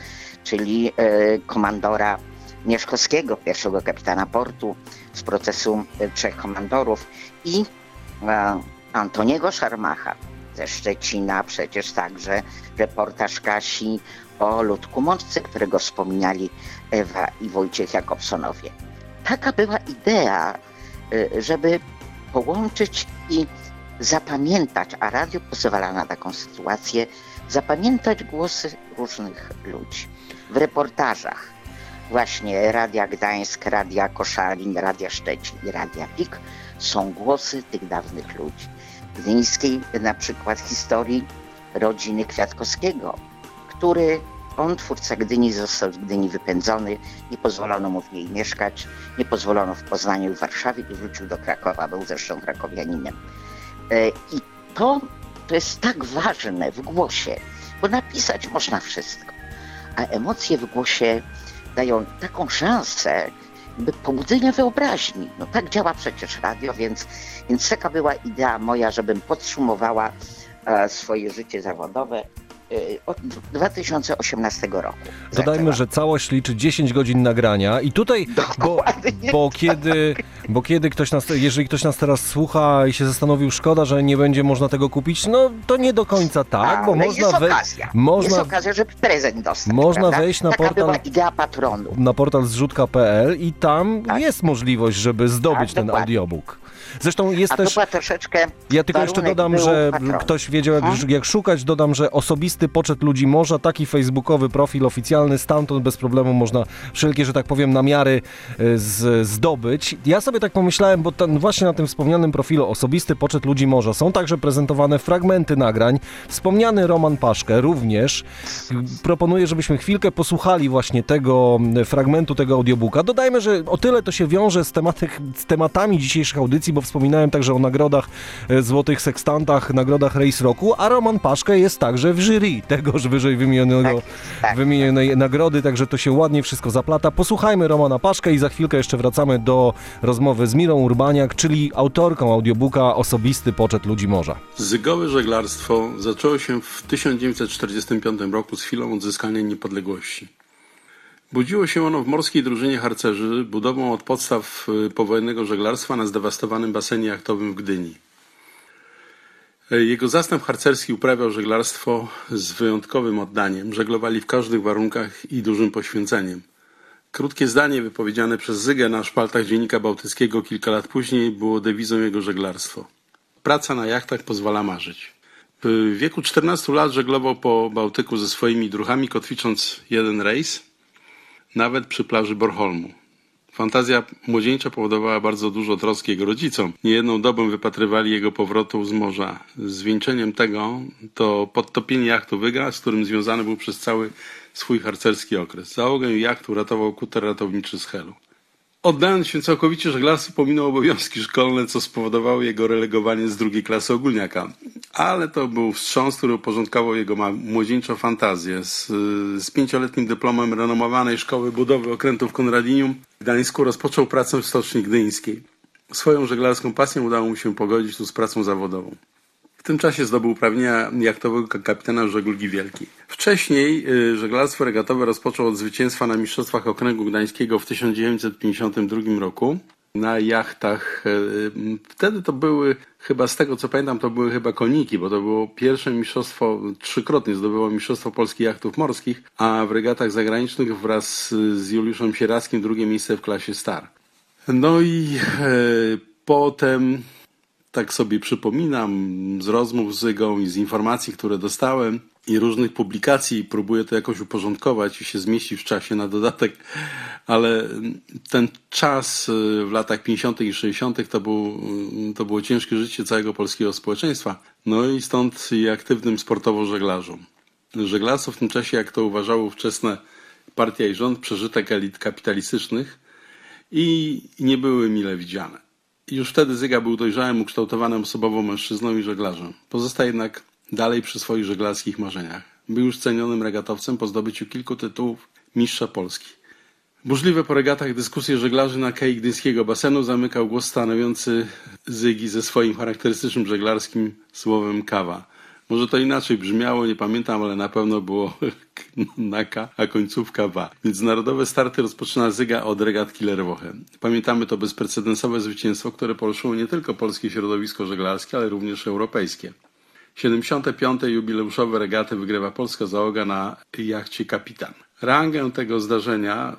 czyli e, komandora Mieszkowskiego, pierwszego kapitana portu z procesu e, trzech komandorów i e, Antoniego Szarmacha ze Szczecina, przecież także reportaż Kasi o Ludku Mączce, którego wspominali Ewa i Wojciech Jakobsonowie. Taka była idea, y, żeby połączyć i zapamiętać, a radio pozwala na taką sytuację, zapamiętać głosy różnych ludzi. W reportażach właśnie Radia Gdańsk, Radia Koszalin, Radia Szczecin i Radia PIK są głosy tych dawnych ludzi. Gdyńskiej na przykład historii rodziny Kwiatkowskiego, który on, twórca Gdyni, został z Gdyni wypędzony, nie pozwolono mu w niej mieszkać, nie pozwolono w Poznaniu w Warszawie i wrócił do Krakowa, był zresztą krakowianinem. E, I to, to jest tak ważne w głosie, bo napisać można wszystko, a emocje w głosie dają taką szansę by pobudzenia wyobraźni. No tak działa przecież radio, więc, więc taka była idea moja, żebym podsumowała e, swoje życie zawodowe od 2018 roku. Dodajmy, że całość liczy 10 godzin nagrania i tutaj, bo, bo kiedy, bo kiedy ktoś nas, jeżeli ktoś nas teraz słucha i się zastanowił, szkoda, że nie będzie można tego kupić, no to nie do końca tak, bo Ale można, jest okazja. można Jest okazja, żeby prezent dostać. Można prawda? wejść na Taka portal- idea patronu. na portal zrzutka.pl i tam Tak. jest możliwość, żeby zdobyć Tak, ten dokładnie. audiobook. Zresztą jest A też... była troszeczkę. Ja tylko jeszcze dodam, że patronu. ktoś wiedział jak, Mhm. jak szukać, dodam, że osobisty poczet ludzi morza, taki facebookowy profil oficjalny, stamtąd bez problemu można wszelkie, że tak powiem, namiary y, z, zdobyć. Ja sobie tak pomyślałem, bo ten, właśnie na tym wspomnianym profilu osobisty poczet ludzi morza są także prezentowane fragmenty nagrań. Wspomniany Roman Paszkę również. Proponuję, żebyśmy chwilkę posłuchali właśnie tego fragmentu, tego audiobooka. Dodajmy, że o tyle to się wiąże z, tematyk, z tematami dzisiejszych audycji, bo wspominałem także o nagrodach e, Złotych Sekstantach, nagrodach Race Roku, a Roman Paszkę jest także w jury tegoż wyżej wymienionego, Tak, tak. wymienionej nagrody, także to się ładnie wszystko zaplata. Posłuchajmy Romana Paszkę i za chwilkę jeszcze wracamy do rozmowy z Mirą Urbaniak, czyli autorką audiobooka Osobisty Poczet Ludzi Morza. Zygowe żeglarstwo zaczęło się w 1945 roku z chwilą odzyskania niepodległości. Budziło się ono w morskiej drużynie harcerzy budową od podstaw y, powojennego żeglarstwa na zdewastowanym basenie jachtowym w Gdyni. E, Jego zastęp harcerski uprawiał żeglarstwo z wyjątkowym oddaniem. Żeglowali w każdych warunkach i dużym poświęceniem. Krótkie zdanie wypowiedziane przez Zygę na szpaltach Dziennika Bałtyckiego kilka lat później było dewizą jego żeglarstwo. Praca na jachtach pozwala marzyć. W wieku 14 lat żeglował po Bałtyku ze swoimi druchami, kotwicząc jeden rejs, nawet przy plaży Bornholmu. Fantazja młodzieńcza powodowała bardzo dużo troski jego rodzicom. Niejedną dobę wypatrywali jego powrotu z morza. Zwieńczeniem tego to podtopienie jachtu Wyga, z którym związany był przez cały swój harcerski okres. Załogę jachtu ratował kuter ratowniczy z Helu. Oddając się całkowicie żeglarstwu, pominął obowiązki szkolne, co spowodowało jego relegowanie z drugiej klasy ogólniaka. ale to był wstrząs, który uporządkował jego młodzieńczą fantazję. Z, z pięcioletnim dyplomem renomowanej szkoły budowy okrętów Konradinium w Gdańsku rozpoczął pracę w Stoczni Gdyńskiej. Swoją żeglarską pasję udało mu się pogodzić tu z pracą zawodową. Tym czasie zdobył uprawnienia jachtowego kapitana żeglugi wielkiej. Wcześniej y, żeglarstwo regatowe rozpoczął od zwycięstwa na Mistrzostwach Okręgu Gdańskiego w 1952 roku na jachtach. E, wtedy to były, chyba z tego co pamiętam, to były chyba koniki, bo to było pierwsze mistrzostwo, trzykrotnie zdobyło Mistrzostwo Polskich Jachtów Morskich, a w regatach zagranicznych wraz z Juliuszem Sierackim drugie miejsce w klasie Star. No i e, potem, tak sobie przypominam, z rozmów z Zygą i z informacji, które dostałem, i różnych publikacji, próbuję to jakoś uporządkować i się zmieścić w czasie na dodatek, ale ten czas y, w latach 50. i 60. to, był, y, to było ciężkie życie całego polskiego społeczeństwa. No i stąd i aktywnym sportowo żeglarzom. Żeglarstwo w tym czasie, jak to uważało ówczesne partia i rząd, przeżytek elit kapitalistycznych i nie były mile widziane. Już wtedy Zyga był dojrzałym, ukształtowanym osobowo mężczyzną i żeglarzem. Pozostaje jednak dalej przy swoich żeglarskich marzeniach. Był już cenionym regatowcem po zdobyciu kilku tytułów mistrza Polski. Burzliwe po regatach dyskusje żeglarzy na kei gdyńskiego basenu zamykał głos stanowiący Zygi ze swoim charakterystycznym żeglarskim słowem kawa. Może to inaczej brzmiało, nie pamiętam, ale na pewno było naka, a końcówka wa. Międzynarodowe starty rozpoczyna Zyga od regat Killerwoche. Pamiętamy to bezprecedensowe zwycięstwo, które poruszyło nie tylko polskie środowisko żeglarskie, ale również europejskie. 75. jubileuszowe regaty wygrywa polska załoga na jachcie Kapitan. Rangę tego zdarzenia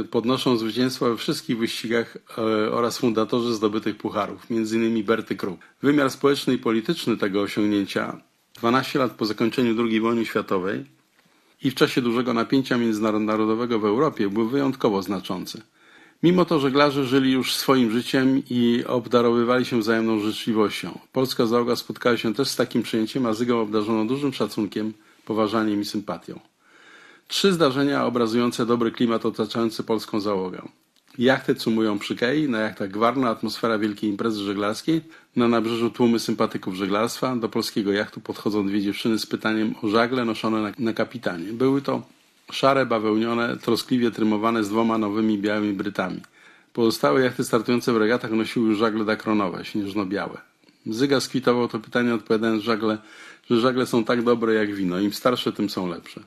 y, podnoszą zwycięstwa we wszystkich wyścigach y, oraz fundatorzy zdobytych pucharów, m.in. Berty Kruk. Wymiar społeczny i polityczny tego osiągnięcia 12 lat po zakończeniu II wojny światowej i w czasie dużego napięcia międzynarodowego w Europie był wyjątkowo znaczący. Mimo to żeglarze żyli już swoim życiem i obdarowywali się wzajemną życzliwością. Polska załoga spotkała się też z takim przyjęciem, a Zygą obdarzono dużym szacunkiem, poważaniem i sympatią. Trzy zdarzenia obrazujące dobry klimat otaczający polską załogę. Jachty cumują przy kei, na jachtach gwarna atmosfera wielkiej imprezy żeglarskiej, na nabrzeżu tłumy sympatyków żeglarstwa, do polskiego jachtu podchodzą dwie dziewczyny z pytaniem o żagle noszone na, na kapitanie. Były to Szare, bawełnione, troskliwie trymowane z dwoma nowymi białymi brytami. Pozostałe jachty startujące w regatach nosiły już żagle dakronowe, śnieżno-białe. Zyga skwitował to pytanie odpowiadając żagle, że żagle są tak dobre jak wino, im starsze, tym są lepsze.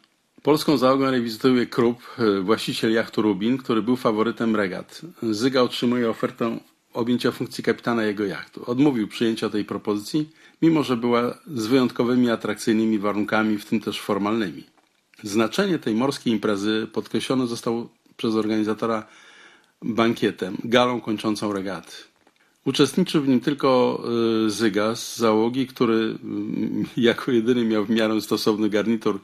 Polską załogę rewizytuje Krupp, właściciel jachtu Rubin, który był faworytem regat. Zyga otrzymuje ofertę objęcia funkcji kapitana jego jachtu. Odmówił przyjęcia tej propozycji, mimo że była z wyjątkowymi atrakcyjnymi warunkami, w tym też formalnymi. Znaczenie tej morskiej imprezy podkreślone zostało przez organizatora bankietem, galą kończącą regaty. Uczestniczył w nim tylko y, Zyga z załogi, który mm, jako jedyny miał w miarę stosowny garnitur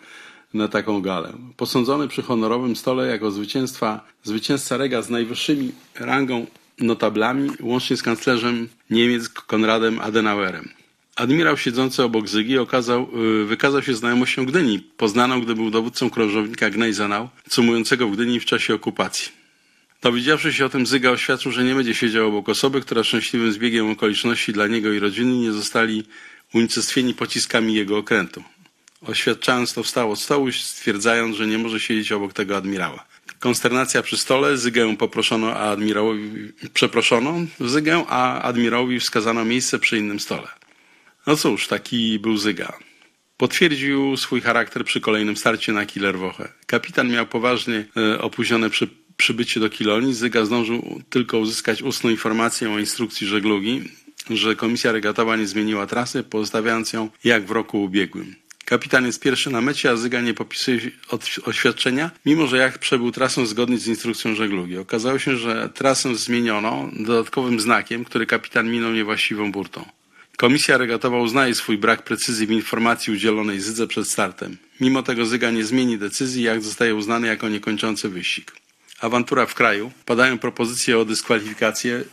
na taką galę. Posądzony przy honorowym stole jako zwycięstwa, zwycięzca rega z najwyższymi rangą notablami, łącznie z kanclerzem Niemiec Konradem Adenauerem. Admirał siedzący obok Zygi okazał, y, wykazał się znajomością Gdyni, poznaną, gdy był dowódcą krążownika Gnejzanał, cumującego w Gdyni w czasie okupacji. Dowiedziawszy się o tym, Zyga oświadczył, że nie będzie siedział obok osoby, która szczęśliwym zbiegiem okoliczności dla niego i rodziny nie zostali unicestwieni pociskami jego okrętu. Oświadczając to wstał od stołu, stwierdzając, że nie może siedzieć obok tego admirała. Konsternacja przy stole, Zygę poproszono, a admirałowi przeproszono Zygę, a admirałowi wskazano miejsce przy innym stole. No cóż, taki był Zyga. Potwierdził swój charakter przy kolejnym starcie na Killerwoche. Kapitan miał poważnie e, opóźnione przy, przybycie do Kilonii. Zyga zdążył tylko uzyskać ustną informację o instrukcji żeglugi, że komisja regatowa nie zmieniła trasy, pozostawiając ją jak w roku ubiegłym. Kapitan jest pierwszy na mecie, a Zyga nie popisuje oświadczenia, mimo że jacht przebył trasę zgodnie z instrukcją żeglugi. Okazało się, że trasę zmieniono dodatkowym znakiem, który kapitan minął niewłaściwą burtą. Komisja regatowa uznaje swój brak precyzji w informacji udzielonej Zydze przed startem. Mimo tego Zyga nie zmieni decyzji, jak zostaje uznany jako niekończący wyścig. Awantura w kraju. Padają propozycje o dyskwalifikację,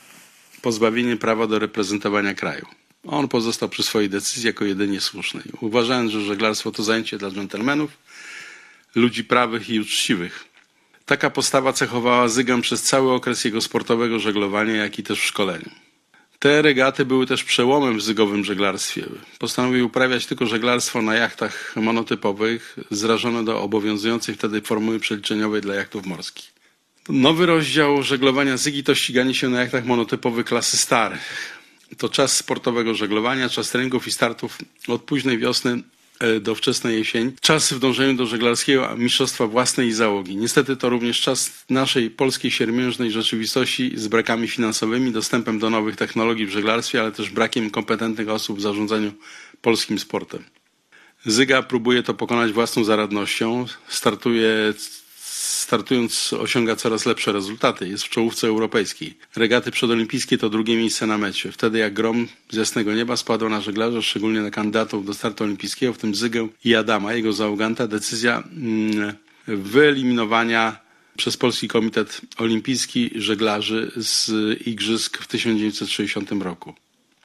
pozbawienie prawa do reprezentowania kraju. On pozostał przy swojej decyzji jako jedynie słusznej, uważając, że żeglarstwo to zajęcie dla dżentelmenów, ludzi prawych i uczciwych. Taka postawa cechowała Zygę przez cały okres jego sportowego żeglowania, jak i też w szkoleniu. Te regaty były też przełomem w zygowym żeglarstwie. Postanowił uprawiać tylko żeglarstwo na jachtach monotypowych, zrażone do obowiązującej wtedy formuły przeliczeniowej dla jachtów morskich. Nowy rozdział żeglowania zygi to ściganie się na jachtach monotypowych klasy starych. To czas sportowego żeglowania, czas treningów i startów od późnej wiosny e, do wczesnej jesień. Czas w dążeniu do żeglarskiego mistrzostwa własnej załogi. Niestety to również czas naszej polskiej siermiężnej rzeczywistości z brakami finansowymi, dostępem do nowych technologii w żeglarstwie, ale też brakiem kompetentnych osób w zarządzaniu polskim sportem. Zyga próbuje to pokonać własną zaradnością. Startuje startując osiąga coraz lepsze rezultaty. Jest w czołówce europejskiej. Regaty przedolimpijskie to drugie miejsce na mecie. Wtedy jak grom z jasnego nieba spadła na żeglarza, szczególnie na kandydatów do startu olimpijskiego, w tym Zygę i Adama, jego załoganta, decyzja mm, wyeliminowania przez Polski Komitet Olimpijski żeglarzy z igrzysk w 1960 roku.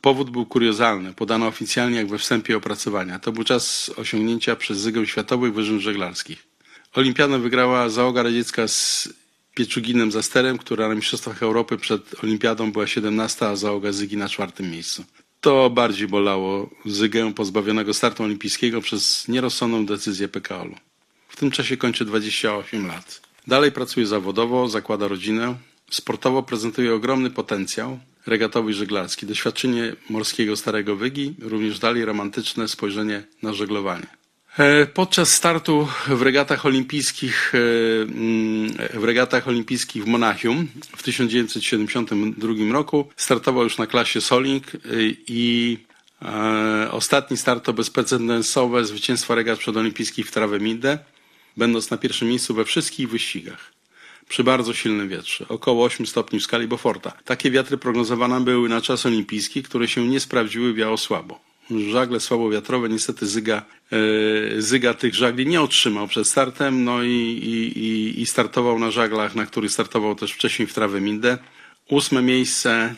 Powód był kuriozalny, podano oficjalnie jak we wstępie opracowania. To był czas osiągnięcia przez Zygę światowych wyżyn żeglarskich. Olimpiadę wygrała załoga radziecka z Pieczuginem Zasterem, która na Mistrzostwach Europy przed Olimpiadą była 17, a załoga Zygi na czwartym miejscu. To bardziej bolało Zygę pozbawionego startu olimpijskiego przez nierozsądną decyzję PKOL-u. W tym czasie kończy 28 lat. Dalej pracuje zawodowo, zakłada rodzinę. Sportowo prezentuje ogromny potencjał regatowy i żeglarski. Doświadczenie morskiego Starego Wygi, również dalej romantyczne spojrzenie na żeglowanie. E, podczas startu w regatach olimpijskich, e, mm, w regatach olimpijskich w Monachium w 1972 roku startował już na klasie Soling e, i ostatni start to bezprecedensowe zwycięstwo regat przedolimpijskich w Travemünde, będąc na pierwszym miejscu we wszystkich wyścigach przy bardzo silnym wietrze, około 8 stopni w skali Beauforta. Takie wiatry prognozowane były na czas olimpijski, które się nie sprawdziły, wiało słabo żagle słabowiatrowe. Niestety Zyga, e, Zyga tych żagli nie otrzymał przed startem, no i, i, i startował na żaglach, na których startował też wcześniej w Traweminde. Ósme miejsce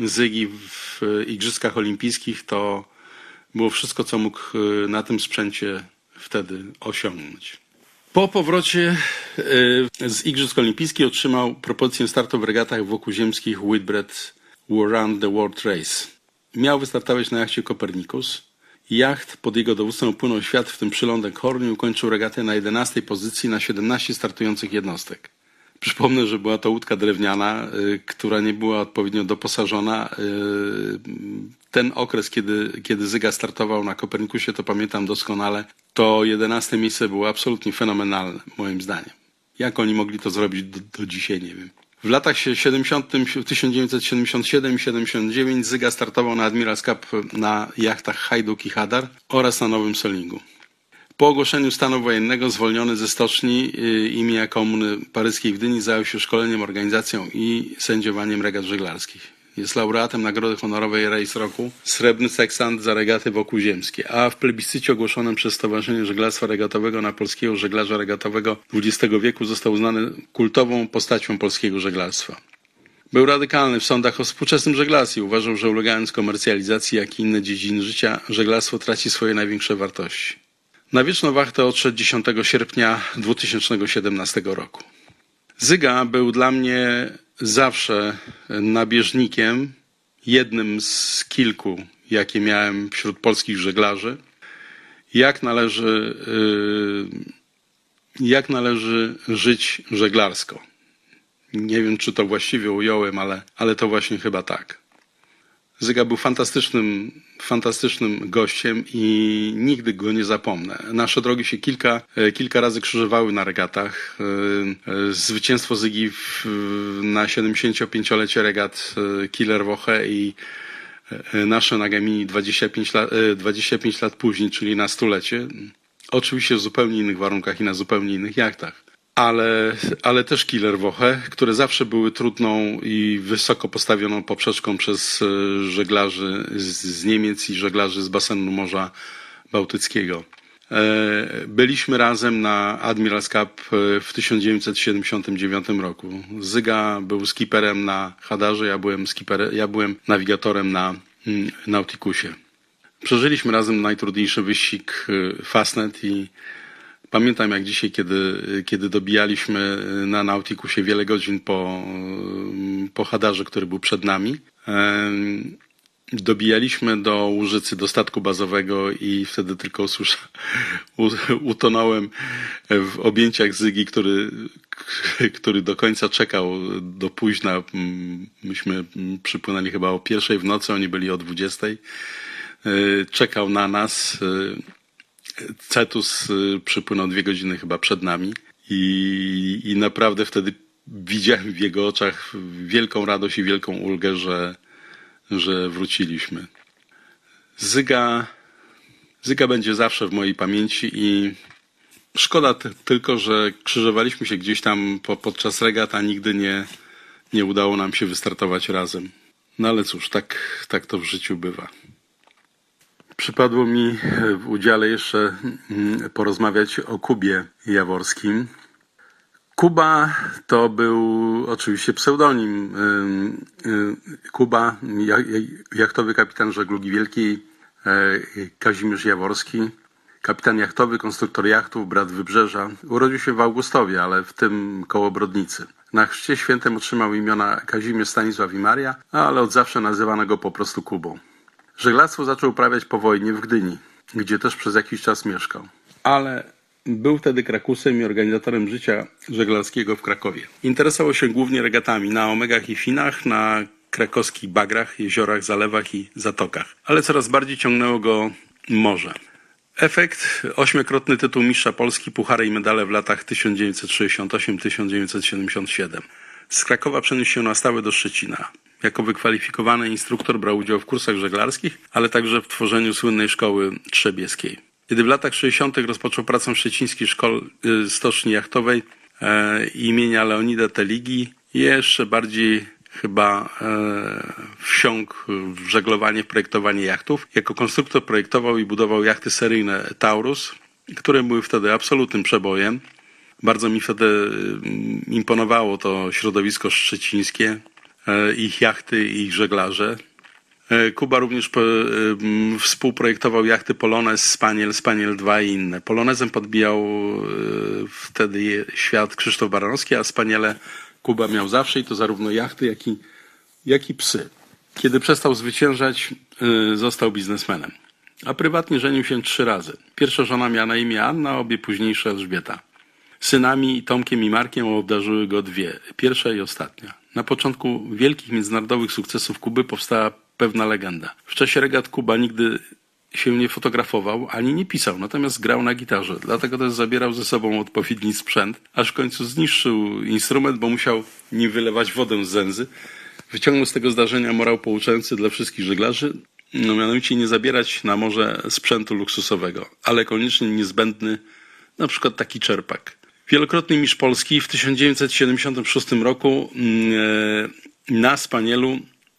Zygi w Igrzyskach Olimpijskich to było wszystko, co mógł e, na tym sprzęcie wtedy osiągnąć. Po powrocie e, z Igrzysk Olimpijskich otrzymał propozycję startu w regatach wokół ziemskich Whitbread Round the World Race miał wystartować na jachcie Kopernikus. Jacht pod jego dowództwem upłynął świat, w tym przylądek Horn i ukończył regatę na 11 pozycji na 17 startujących jednostek. Przypomnę, że była to łódka drewniana, y, która nie była odpowiednio doposażona. Y, ten okres, kiedy, kiedy Zyga startował na Kopernikusie, to pamiętam doskonale. To 11 miejsce było absolutnie fenomenalne, moim zdaniem. Jak oni mogli to zrobić do, do dzisiaj, nie wiem. W latach 70, 1977 79 Zyga startował na Admiral's Cup na jachtach Hajduk i Hadar oraz na Nowym Solingu. Po ogłoszeniu stanu wojennego zwolniony ze stoczni y, imienia Komuny Paryskiej w Gdyni zajął się szkoleniem, organizacją i sędziowaniem regat żeglarskich. Jest laureatem Nagrody Honorowej Rejs Roku, srebrny seksant za regaty wokół ziemskie, a w plebiscycie ogłoszonym przez Stowarzyszenie Żeglarstwa Regatowego na polskiego żeglarza regatowego XX wieku został uznany kultową postacią polskiego żeglarstwa. Był radykalny w sądach o współczesnym żeglarstwie. Uważał, że ulegając komercjalizacji, jak i inne dziedziny życia, żeglarstwo traci swoje największe wartości. Na wieczną wachtę odszedł 10 sierpnia 2017 roku. Zyga był dla mnie zawsze nabieżnikiem, jednym z kilku, jakie miałem wśród polskich żeglarzy, jak należy, y, jak należy żyć żeglarsko. Nie wiem, czy to właściwie ująłem, ale, ale to właśnie chyba tak. Zyga był fantastycznym, fantastycznym gościem i nigdy go nie zapomnę. Nasze drogi się kilka, e, kilka razy krzyżowały na regatach. E, e, zwycięstwo Zygi na 75-lecie regat Killer Woche i nasze na Gemini 25 lat, 25 lat później, czyli na stulecie. Oczywiście w zupełnie innych warunkach i na zupełnie innych jachtach ale, ale też Killer Woche, które zawsze były trudną i wysoko postawioną poprzeczką przez e, żeglarzy z, Niemiec i żeglarzy z basenu Morza Bałtyckiego. E, byliśmy razem na Admiral's Cup e, w 1979 roku. Zyga był skiperem na Hadarze, ja byłem, skiper, ja byłem nawigatorem na mm, Nauticusie. Przeżyliśmy razem najtrudniejszy wyścig Fastnet i Pamiętam jak dzisiaj, kiedy, kiedy dobijaliśmy na Nauticusie wiele godzin po, po Hadarze, który był przed nami. dobijaliśmy do Łużycy, do statku bazowego i wtedy tylko usłysza, utonąłem w objęciach Zygi, który, który do końca czekał do późna. Myśmy przypłynęli chyba o pierwszej w nocy, oni byli o dwudziestej. Y, Czekał na nas. Cetus y, przypłynął dwie godziny chyba przed nami i, i naprawdę wtedy widziałem w jego oczach wielką radość i wielką ulgę, że, że wróciliśmy. Zyga, Zyga będzie zawsze w mojej pamięci i szkoda tylko, że krzyżowaliśmy się gdzieś tam po, podczas regat, a nigdy nie, nie udało nam się wystartować razem. No ale cóż, tak, tak to w życiu bywa. Przypadło mi w udziale jeszcze mm, porozmawiać o Kubie Jaworskim. Kuba to był oczywiście pseudonim. Kuba, ja- ja- jachtowy kapitan żeglugi wielkiej e, Kazimierz Jaworski. Kapitan jachtowy, konstruktor jachtów, brat Wybrzeża. Urodził się w Augustowie, ale w tym koło Brodnicy. Na chrzcie świętym otrzymał imiona Kazimierz Stanisław i Maria, ale od zawsze nazywano go po prostu Kubą. Żeglarstwo zaczął uprawiać po wojnie w Gdyni, gdzie też przez jakiś czas mieszkał. Ale był wtedy krakusem i organizatorem życia żeglarskiego w Krakowie. Interesował się głównie regatami na omegach i finach, na krakowskich bagrach, jeziorach, zalewach i zatokach. Ale coraz bardziej ciągnęło go morze. Efekt ośmiokrotny tytuł mistrza Polski, puchary i medale w latach 1968-1977. Z Krakowa przeniósł się na stałe do Szczecina. Jako wykwalifikowany instruktor brał udział w kursach żeglarskich, ale także w tworzeniu słynnej szkoły trzebieskiej. Kiedy w latach 60. rozpoczął pracę w szczecińskiej szkole y, stoczni jachtowej e, imienia Leonida Teligi, jeszcze bardziej chyba e, wsiąkł w żeglowanie, w projektowanie jachtów. Jako konstruktor projektował i budował jachty seryjne Taurus, które były wtedy absolutnym przebojem. Bardzo mi wtedy mm, imponowało to środowisko szczecińskie, ich jachty i ich żeglarze. E, Kuba również em, współprojektował jachty Polones, Spaniel, Spaniel 2 i inne. Polonezem podbijał e, wtedy świat Krzysztof Baranowski, a Spaniele Kuba miał zawsze i to zarówno jachty, jak i, jak i psy. Kiedy przestał zwyciężać, e, został biznesmenem. A prywatnie żenił się trzy razy. Pierwsza żona miała na imię Anna, obie późniejsze Elżbieta. Synami Tomkiem i Markiem obdarzyły go dwie, pierwsza i ostatnia. Na początku wielkich międzynarodowych sukcesów Kuby powstała pewna legenda. W czasie regat Kuba nigdy się nie fotografował ani nie pisał, natomiast grał na gitarze. Dlatego też zabierał ze sobą odpowiedni sprzęt, aż w końcu zniszczył instrument, bo musiał nim wylewać wodę z zęzy. Wyciągnął z tego zdarzenia morał pouczający dla wszystkich żeglarzy, no mianowicie nie zabierać na morze sprzętu luksusowego, ale koniecznie niezbędny, na przykład taki czerpak. Wielokrotny mistrz Polski w 1976 roku mm, e, na Spanielu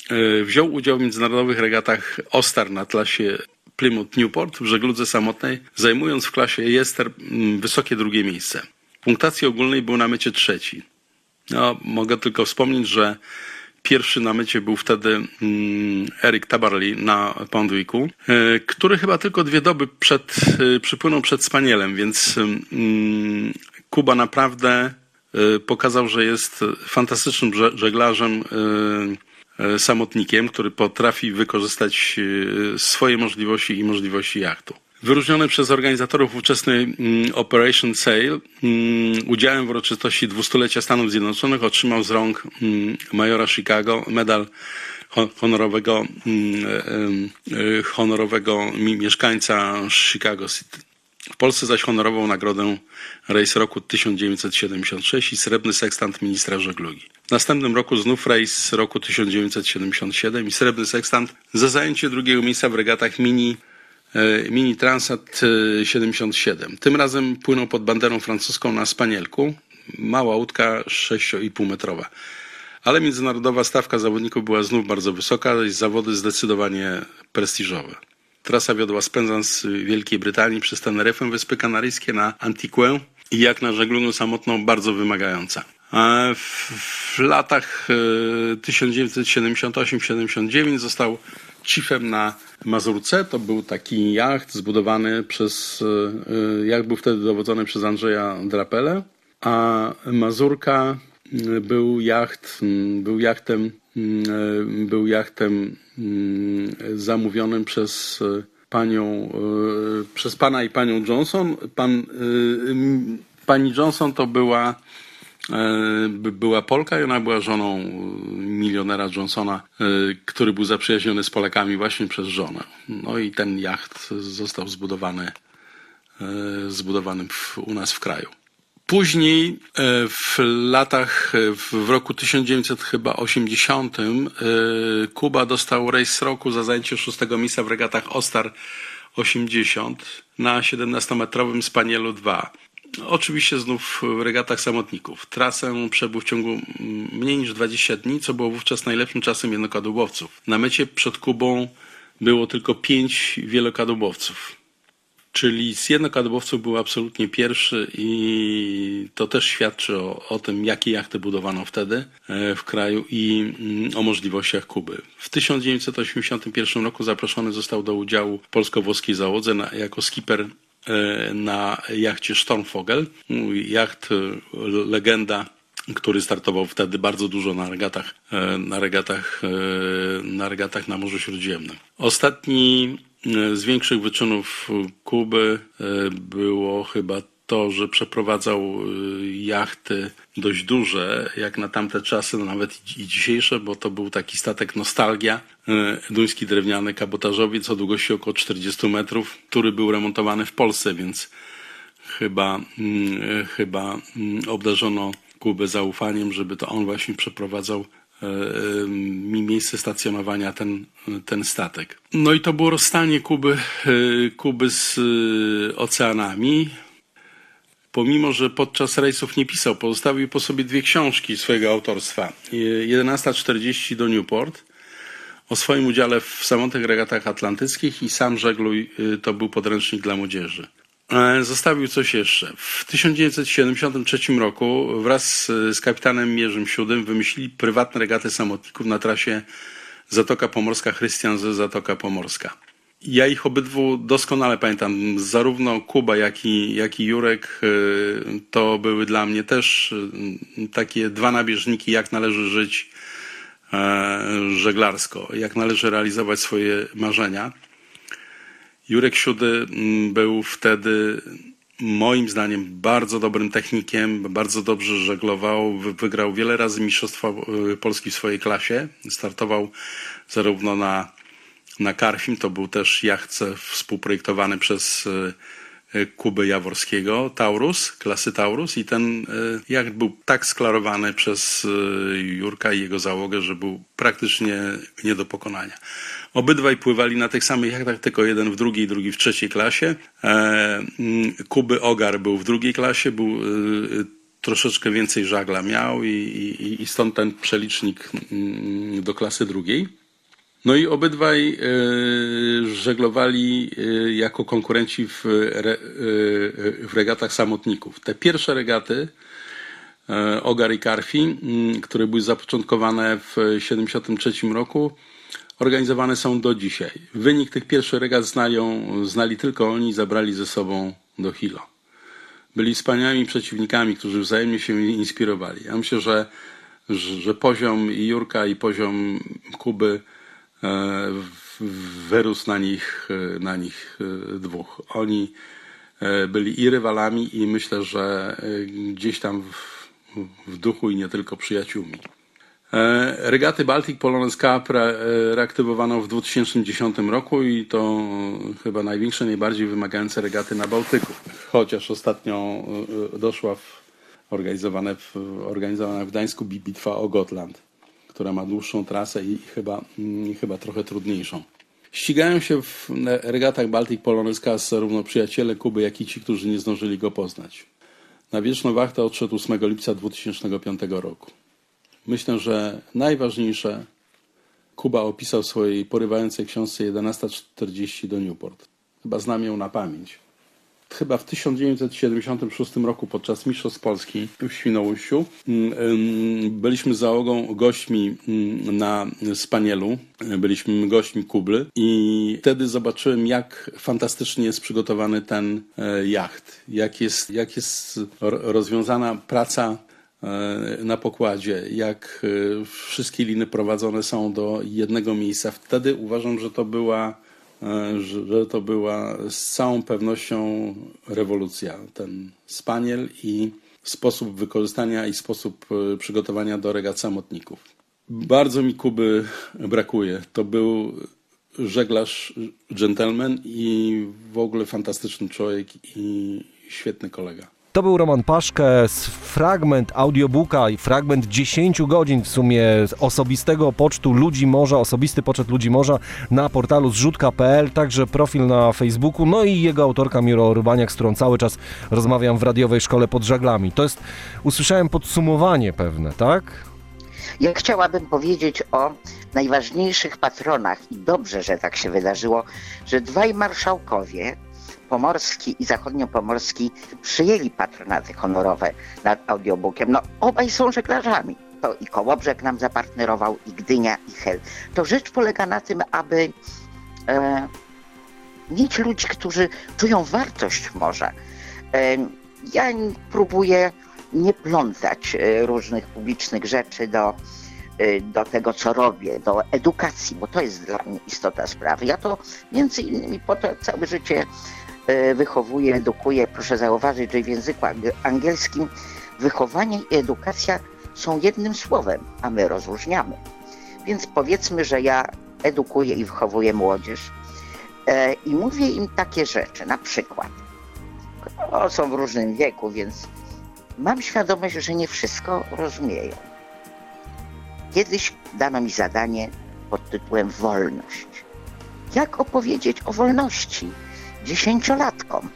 e, wziął udział w międzynarodowych regatach Ostar na klasie Plymouth Newport w żegludze samotnej, zajmując w klasie Jester mm, wysokie drugie miejsce. W punktacji ogólnej był na mecie trzeci. No, mogę tylko wspomnieć, że pierwszy na mycie był wtedy mm, Eric Tabarly na Pondwicku, e, który chyba tylko dwie doby przed, przypłynął przed Spanielem, więc Kuba naprawdę e, pokazał, że jest fantastycznym że- żeglarzem, e, e, samotnikiem, który potrafi wykorzystać e, swoje możliwości i możliwości jachtu. Wyróżniony przez organizatorów ówczesnej mm, Operation Sail mm, udziałem w uroczystości dwustulecia Stanów Zjednoczonych otrzymał z rąk mm, majora Chicago medal ho- honorowego, mm, e, e, honorowego mi- mieszkańca Chicago City. W Polsce zaś honorował nagrodę Rejs roku 1976 i srebrny sekstant ministra żeglugi. W następnym roku znów rejs roku 1977 i srebrny sekstant za zajęcie drugiego miejsca w regatach mini e, Mini Transat e, 77. Tym razem płynął pod banderą francuską na Spanielku. Mała łódka 6,5 metrowa. Ale międzynarodowa stawka zawodników była znów bardzo wysoka i zawody zdecydowanie prestiżowe. Trasa wiodła z Penzan z Wielkiej Brytanii przez Teneryfę, Wyspy Kanaryjskie na Antiquę i jak na żeglugę samotną bardzo wymagająca. W, latach e, 1978-79 został chiefem na Mazurce. To był taki jacht zbudowany przez, e, e, jacht był wtedy dowodzony przez Andrzeja Drapele, a Mazurka e, był jacht, był jachtem był jachtem zamówionym przez panią, przez pana i panią Johnson. Pan, pani Johnson to była była Polka i ona była żoną milionera Johnsona, który był zaprzyjaźniony z Polakami właśnie przez żonę. No i ten jacht został zbudowany, zbudowany w, u nas w kraju. Później e, w latach, e, w roku 1980 e, Kuba dostał rejs roku za zajęcie szóstego miejsca w regatach Ostar 80 na 17-metrowym Spanielu 2. Oczywiście znów w regatach samotników. Trasę przebył w ciągu mniej niż 20 dni, co było wówczas najlepszym czasem jednokadłubowców. Na mecie przed Kubą było tylko pięć wielokadłubowców czyli z jednokadłubowców był absolutnie pierwszy i to też świadczy o, o tym, jakie jachty budowano wtedy e, w kraju i mm, o możliwościach Kuby. W 1981 roku zaproszony został do udziału polsko-włoskiej załodze na, jako skipper e, na jachcie Stormfogel. Jacht e, legenda który startował wtedy bardzo dużo na regatach, na regatach, na regatach na Morzu Śródziemnym. Ostatni z większych wyczynów Kuby e, było chyba to, że przeprowadzał e, jachty dość duże, jak na tamte czasy, no nawet i dzisiejsze, bo to był taki statek Nostalgia, e, duński drewniany kabotażowiec o długości około 40 metrów, który był remontowany w Polsce, więc chyba, mm, chyba mm, obdarzono Kubę zaufaniem, żeby to on właśnie przeprowadzał E, e, mi miejsce stacjonowania ten, ten statek. No i to było rozstanie Kuby, e, Kuby z oceanami. Pomimo, że podczas rejsów nie pisał, pozostawił po sobie dwie książki swojego autorstwa. 11.40 do Newport o swoim udziale w samotnych regatach atlantyckich i sam żegluj to był podręcznik dla młodzieży. E, zostawił coś jeszcze. W 1973 roku wraz z kapitanem Mierzym Siódym wymyślili prywatne regaty samotników na trasie Zatoka Pomorska, Chrystian ze Zatoka Pomorska. Ja ich obydwu doskonale pamiętam. Zarówno Kuba, jak i, jak i Jurek e, to były dla mnie też e, takie dwa nabieżniki, jak należy żyć żeglarsko, jak należy realizować swoje marzenia. Jurek Siudy mm, był wtedy moim zdaniem bardzo dobrym technikiem, bardzo dobrze żeglował, wygrał wiele razy Mistrzostwa y, Polski w swojej klasie. Startował zarówno na, na Karfim, to był też jachtce współprojektowany przez y, y, Kuby Jaworskiego, Taurus, klasy Taurus i ten jacht był tak sklarowany przez Jurka i jego załogę, że był praktycznie nie do pokonania. Obydwaj pływali na tych samych jachtach, tylko jeden w drugiej, drugi w trzeciej klasie. E, mm, Kuby Ogar był w drugiej klasie, był e, troszeczkę więcej żagla miał i, i, i stąd ten przelicznik mm, do klasy drugiej. No i obydwaj e, żeglowali jako konkurenci w, re, w regatach samotników. Te pierwsze regaty Ogar i Karfi, mm, które były zapoczątkowane w 1973 roku, organizowane są do dzisiaj. Wynik tych pierwszych regat znalią, znali tylko oni zabrali ze sobą do Hilo. Byli wspaniałymi przeciwnikami, którzy wzajemnie się inspirowali. Ja myślę, że, że poziom i Jurka i poziom Kuby e, wyrósł na nich, e, na nich e, dwóch. Oni byli i rywalami i myślę, że gdzieś tam w, w duchu i nie tylko przyjaciółmi. E, regaty Baltic Polonez Cup reaktywowano w 2010 roku i to chyba największe, najbardziej wymagające regaty na Bałtyku. Chociaż ostatnio e, doszła w, organizowane w, organizowana w Gdańsku bitwa o Gotland, która ma dłuższą trasę i chyba, i chyba trochę trudniejszą. Ścigają się w regatach Baltic Polonez Cup zarówno przyjaciele Kuby, jak i ci, którzy nie zdążyli go poznać. Na wieczną wachtę odszedł 8 lipca 2005 roku. Myślę, że najważniejsze Kuba opisał w swojej porywającej książce 1140 do Newport. Chyba znam ją na pamięć. Chyba w 1976 roku podczas Mistrzostw Polski w Świnoujściu mm, byliśmy z załogą gośćmi mm, na Spanielu. Byliśmy gośćmi Kubly i wtedy zobaczyłem, jak fantastycznie jest przygotowany ten e, jacht. Jak jest, jak jest rozwiązana praca na pokładzie, jak e, wszystkie liny prowadzone są do jednego miejsca. Wtedy uważam, że to była, e, że to była z całą pewnością rewolucja. Ten spaniel i sposób wykorzystania i sposób e, przygotowania do regat samotników. Bardzo mi Kuby brakuje. To był żeglarz, gentleman i w ogóle fantastyczny człowiek i świetny kolega. To był Roman Paszke, z fragment audiobooka i fragment 10 godzin w sumie osobistego pocztu Ludzi Morza, osobisty poczet Ludzi Morza na portalu zrzutka.pl, także profil na Facebooku, no i jego autorka Miro Rybaniak, z którą cały czas rozmawiam w radiowej szkole pod żaglami. To jest, usłyszałem podsumowanie pewne, tak? Ja chciałabym powiedzieć o najważniejszych patronach i dobrze, że tak się wydarzyło, że dwaj marszałkowie, Pomorski i Zachodniopomorski, przyjęli patronaty honorowe nad audiobookiem. No, obaj są żeglarzami. To i Kołobrzeg nam zapartnerował, i Gdynia, i Hel. To rzecz polega na tym, aby e, mieć ludzi, którzy czują wartość morza. E, ja próbuję nie plątać e, różnych publicznych rzeczy do, e, do tego, co robię, do edukacji, bo to jest dla mnie istota sprawy. Ja to między innymi po to całe życie e, wychowuję, edukuję. Proszę zauważyć, że w języku angiel- angielskim wychowanie i edukacja są jednym słowem, a my rozróżniamy. Więc powiedzmy, że ja edukuję i wychowuję młodzież e, i mówię im takie rzeczy, na przykład, o, są w różnym wieku, więc mam świadomość, że nie wszystko rozumieją. Kiedyś dano mi zadanie pod tytułem Wolność. Jak opowiedzieć o wolności dziesięciolatkom?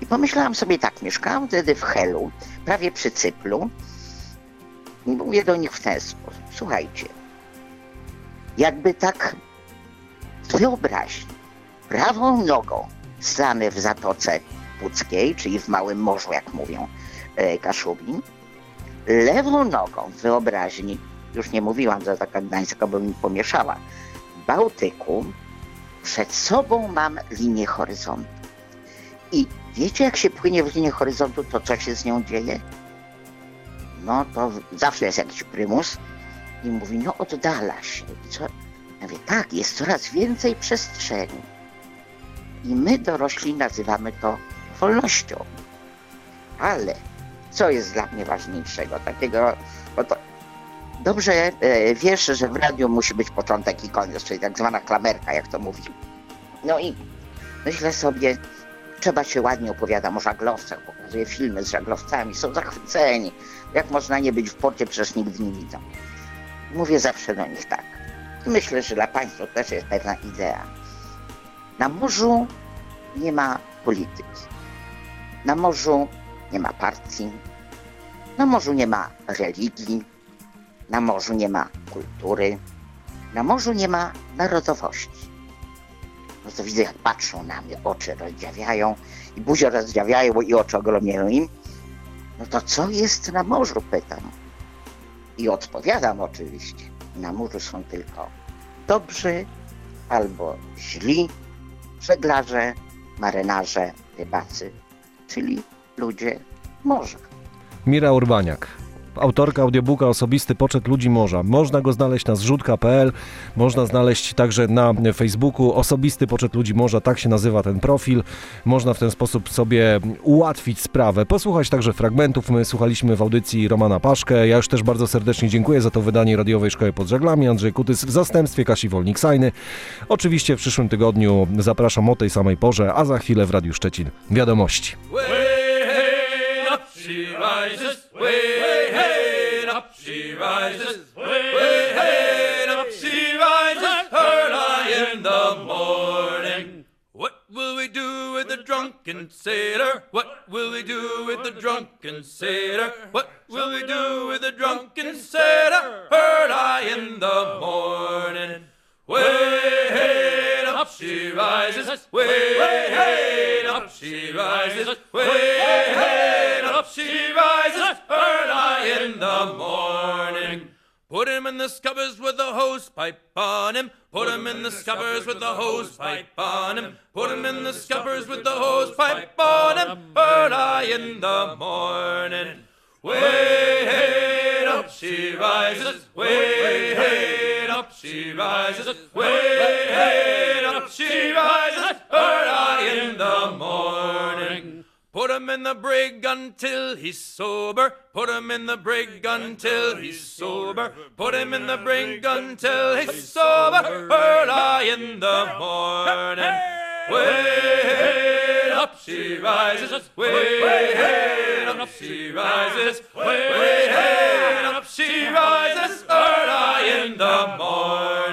I pomyślałam sobie tak, mieszkałam wtedy w Helu, prawie przy Cyplu, i mówię do nich w ten sposób. Słuchajcie, jakby tak z wyobraźni, prawą nogą stanę w Zatoce Puckiej, czyli w Małym Morzu, jak mówią e, Kaszubin, lewą nogą w wyobraźni, już nie mówiłam, że taka Gdańska by mi pomieszała, Bałtyku, przed sobą mam linię horyzontu. I wiecie, jak się płynie w linię horyzontu, to co się z nią dzieje? No to zawsze jest jakiś prymus i mówi, no oddala się. I co? Ja mówię, tak, jest coraz więcej przestrzeni. I my dorośli nazywamy to wolnością. Ale co jest dla mnie ważniejszego? Takiego, bo to dobrze e, wiesz, że w radiu musi być początek i koniec, czyli tak zwana klamerka, jak to mówi. No i myślę sobie, trzeba się ładnie opowiada o żaglowcach, pokazuje filmy z żaglowcami, są zachwyceni. Jak można nie być w porcie, przecież nigdy nie widzą. Mówię zawsze do nich tak. I myślę, że dla Państwa też jest pewna idea. Na morzu nie ma polityki. Na morzu nie ma partii. Na morzu nie ma religii. Na morzu nie ma kultury. Na morzu nie ma narodowości. No to widzę, jak patrzą na mnie, oczy rozdziawiają i buzię rozdziawiają i oczy ogromnieją im. No to co jest na morzu, pytam. I odpowiadam oczywiście. Na morzu są tylko dobrzy albo źli żeglarze, marynarze, rybacy, czyli ludzie morza. Mira Urbaniak. Autorka audiobooka Osobisty Poczet Ludzi Morza. Można go znaleźć na zrzutka.pl, można znaleźć także na Facebooku Osobisty Poczet Ludzi Morza, tak się nazywa ten profil. Można w ten sposób sobie ułatwić sprawę. Posłuchać także fragmentów. My słuchaliśmy w audycji Romana Paszkę. Ja już też bardzo serdecznie dziękuję za to wydanie radiowej Szkoły pod Żeglami. Andrzej Kutys w zastępstwie Kasi Wolnik-Sajny. Oczywiście w przyszłym tygodniu zapraszam o tej samej porze, a za chwilę w Radiu Szczecin wiadomości. Way hey, up rises. Way hey, up she rises. Early in the morning. What will we do with the drunken sailor? What will we do with the drunken sailor? What will we do with the drunken sailor? Early in the morning. Way hey, up she rises. Way hey, up she rises. Way hey, she rises. Early in the morning. Put him in the scuppers with the hose pipe on him. Put him in the scuppers with the hose pipe on him. Put him in the scuppers with the hose pipe on him. Early in the morning. way up she rises, way up she rises, way up she rises, early in the morning. Put him in the brig until he's sober. Put him in the brig until he's sober. Put him in the brig until he's sober. Early in the morning. Way up she rises. Way up she rises. Way up she rises. Early in the morning.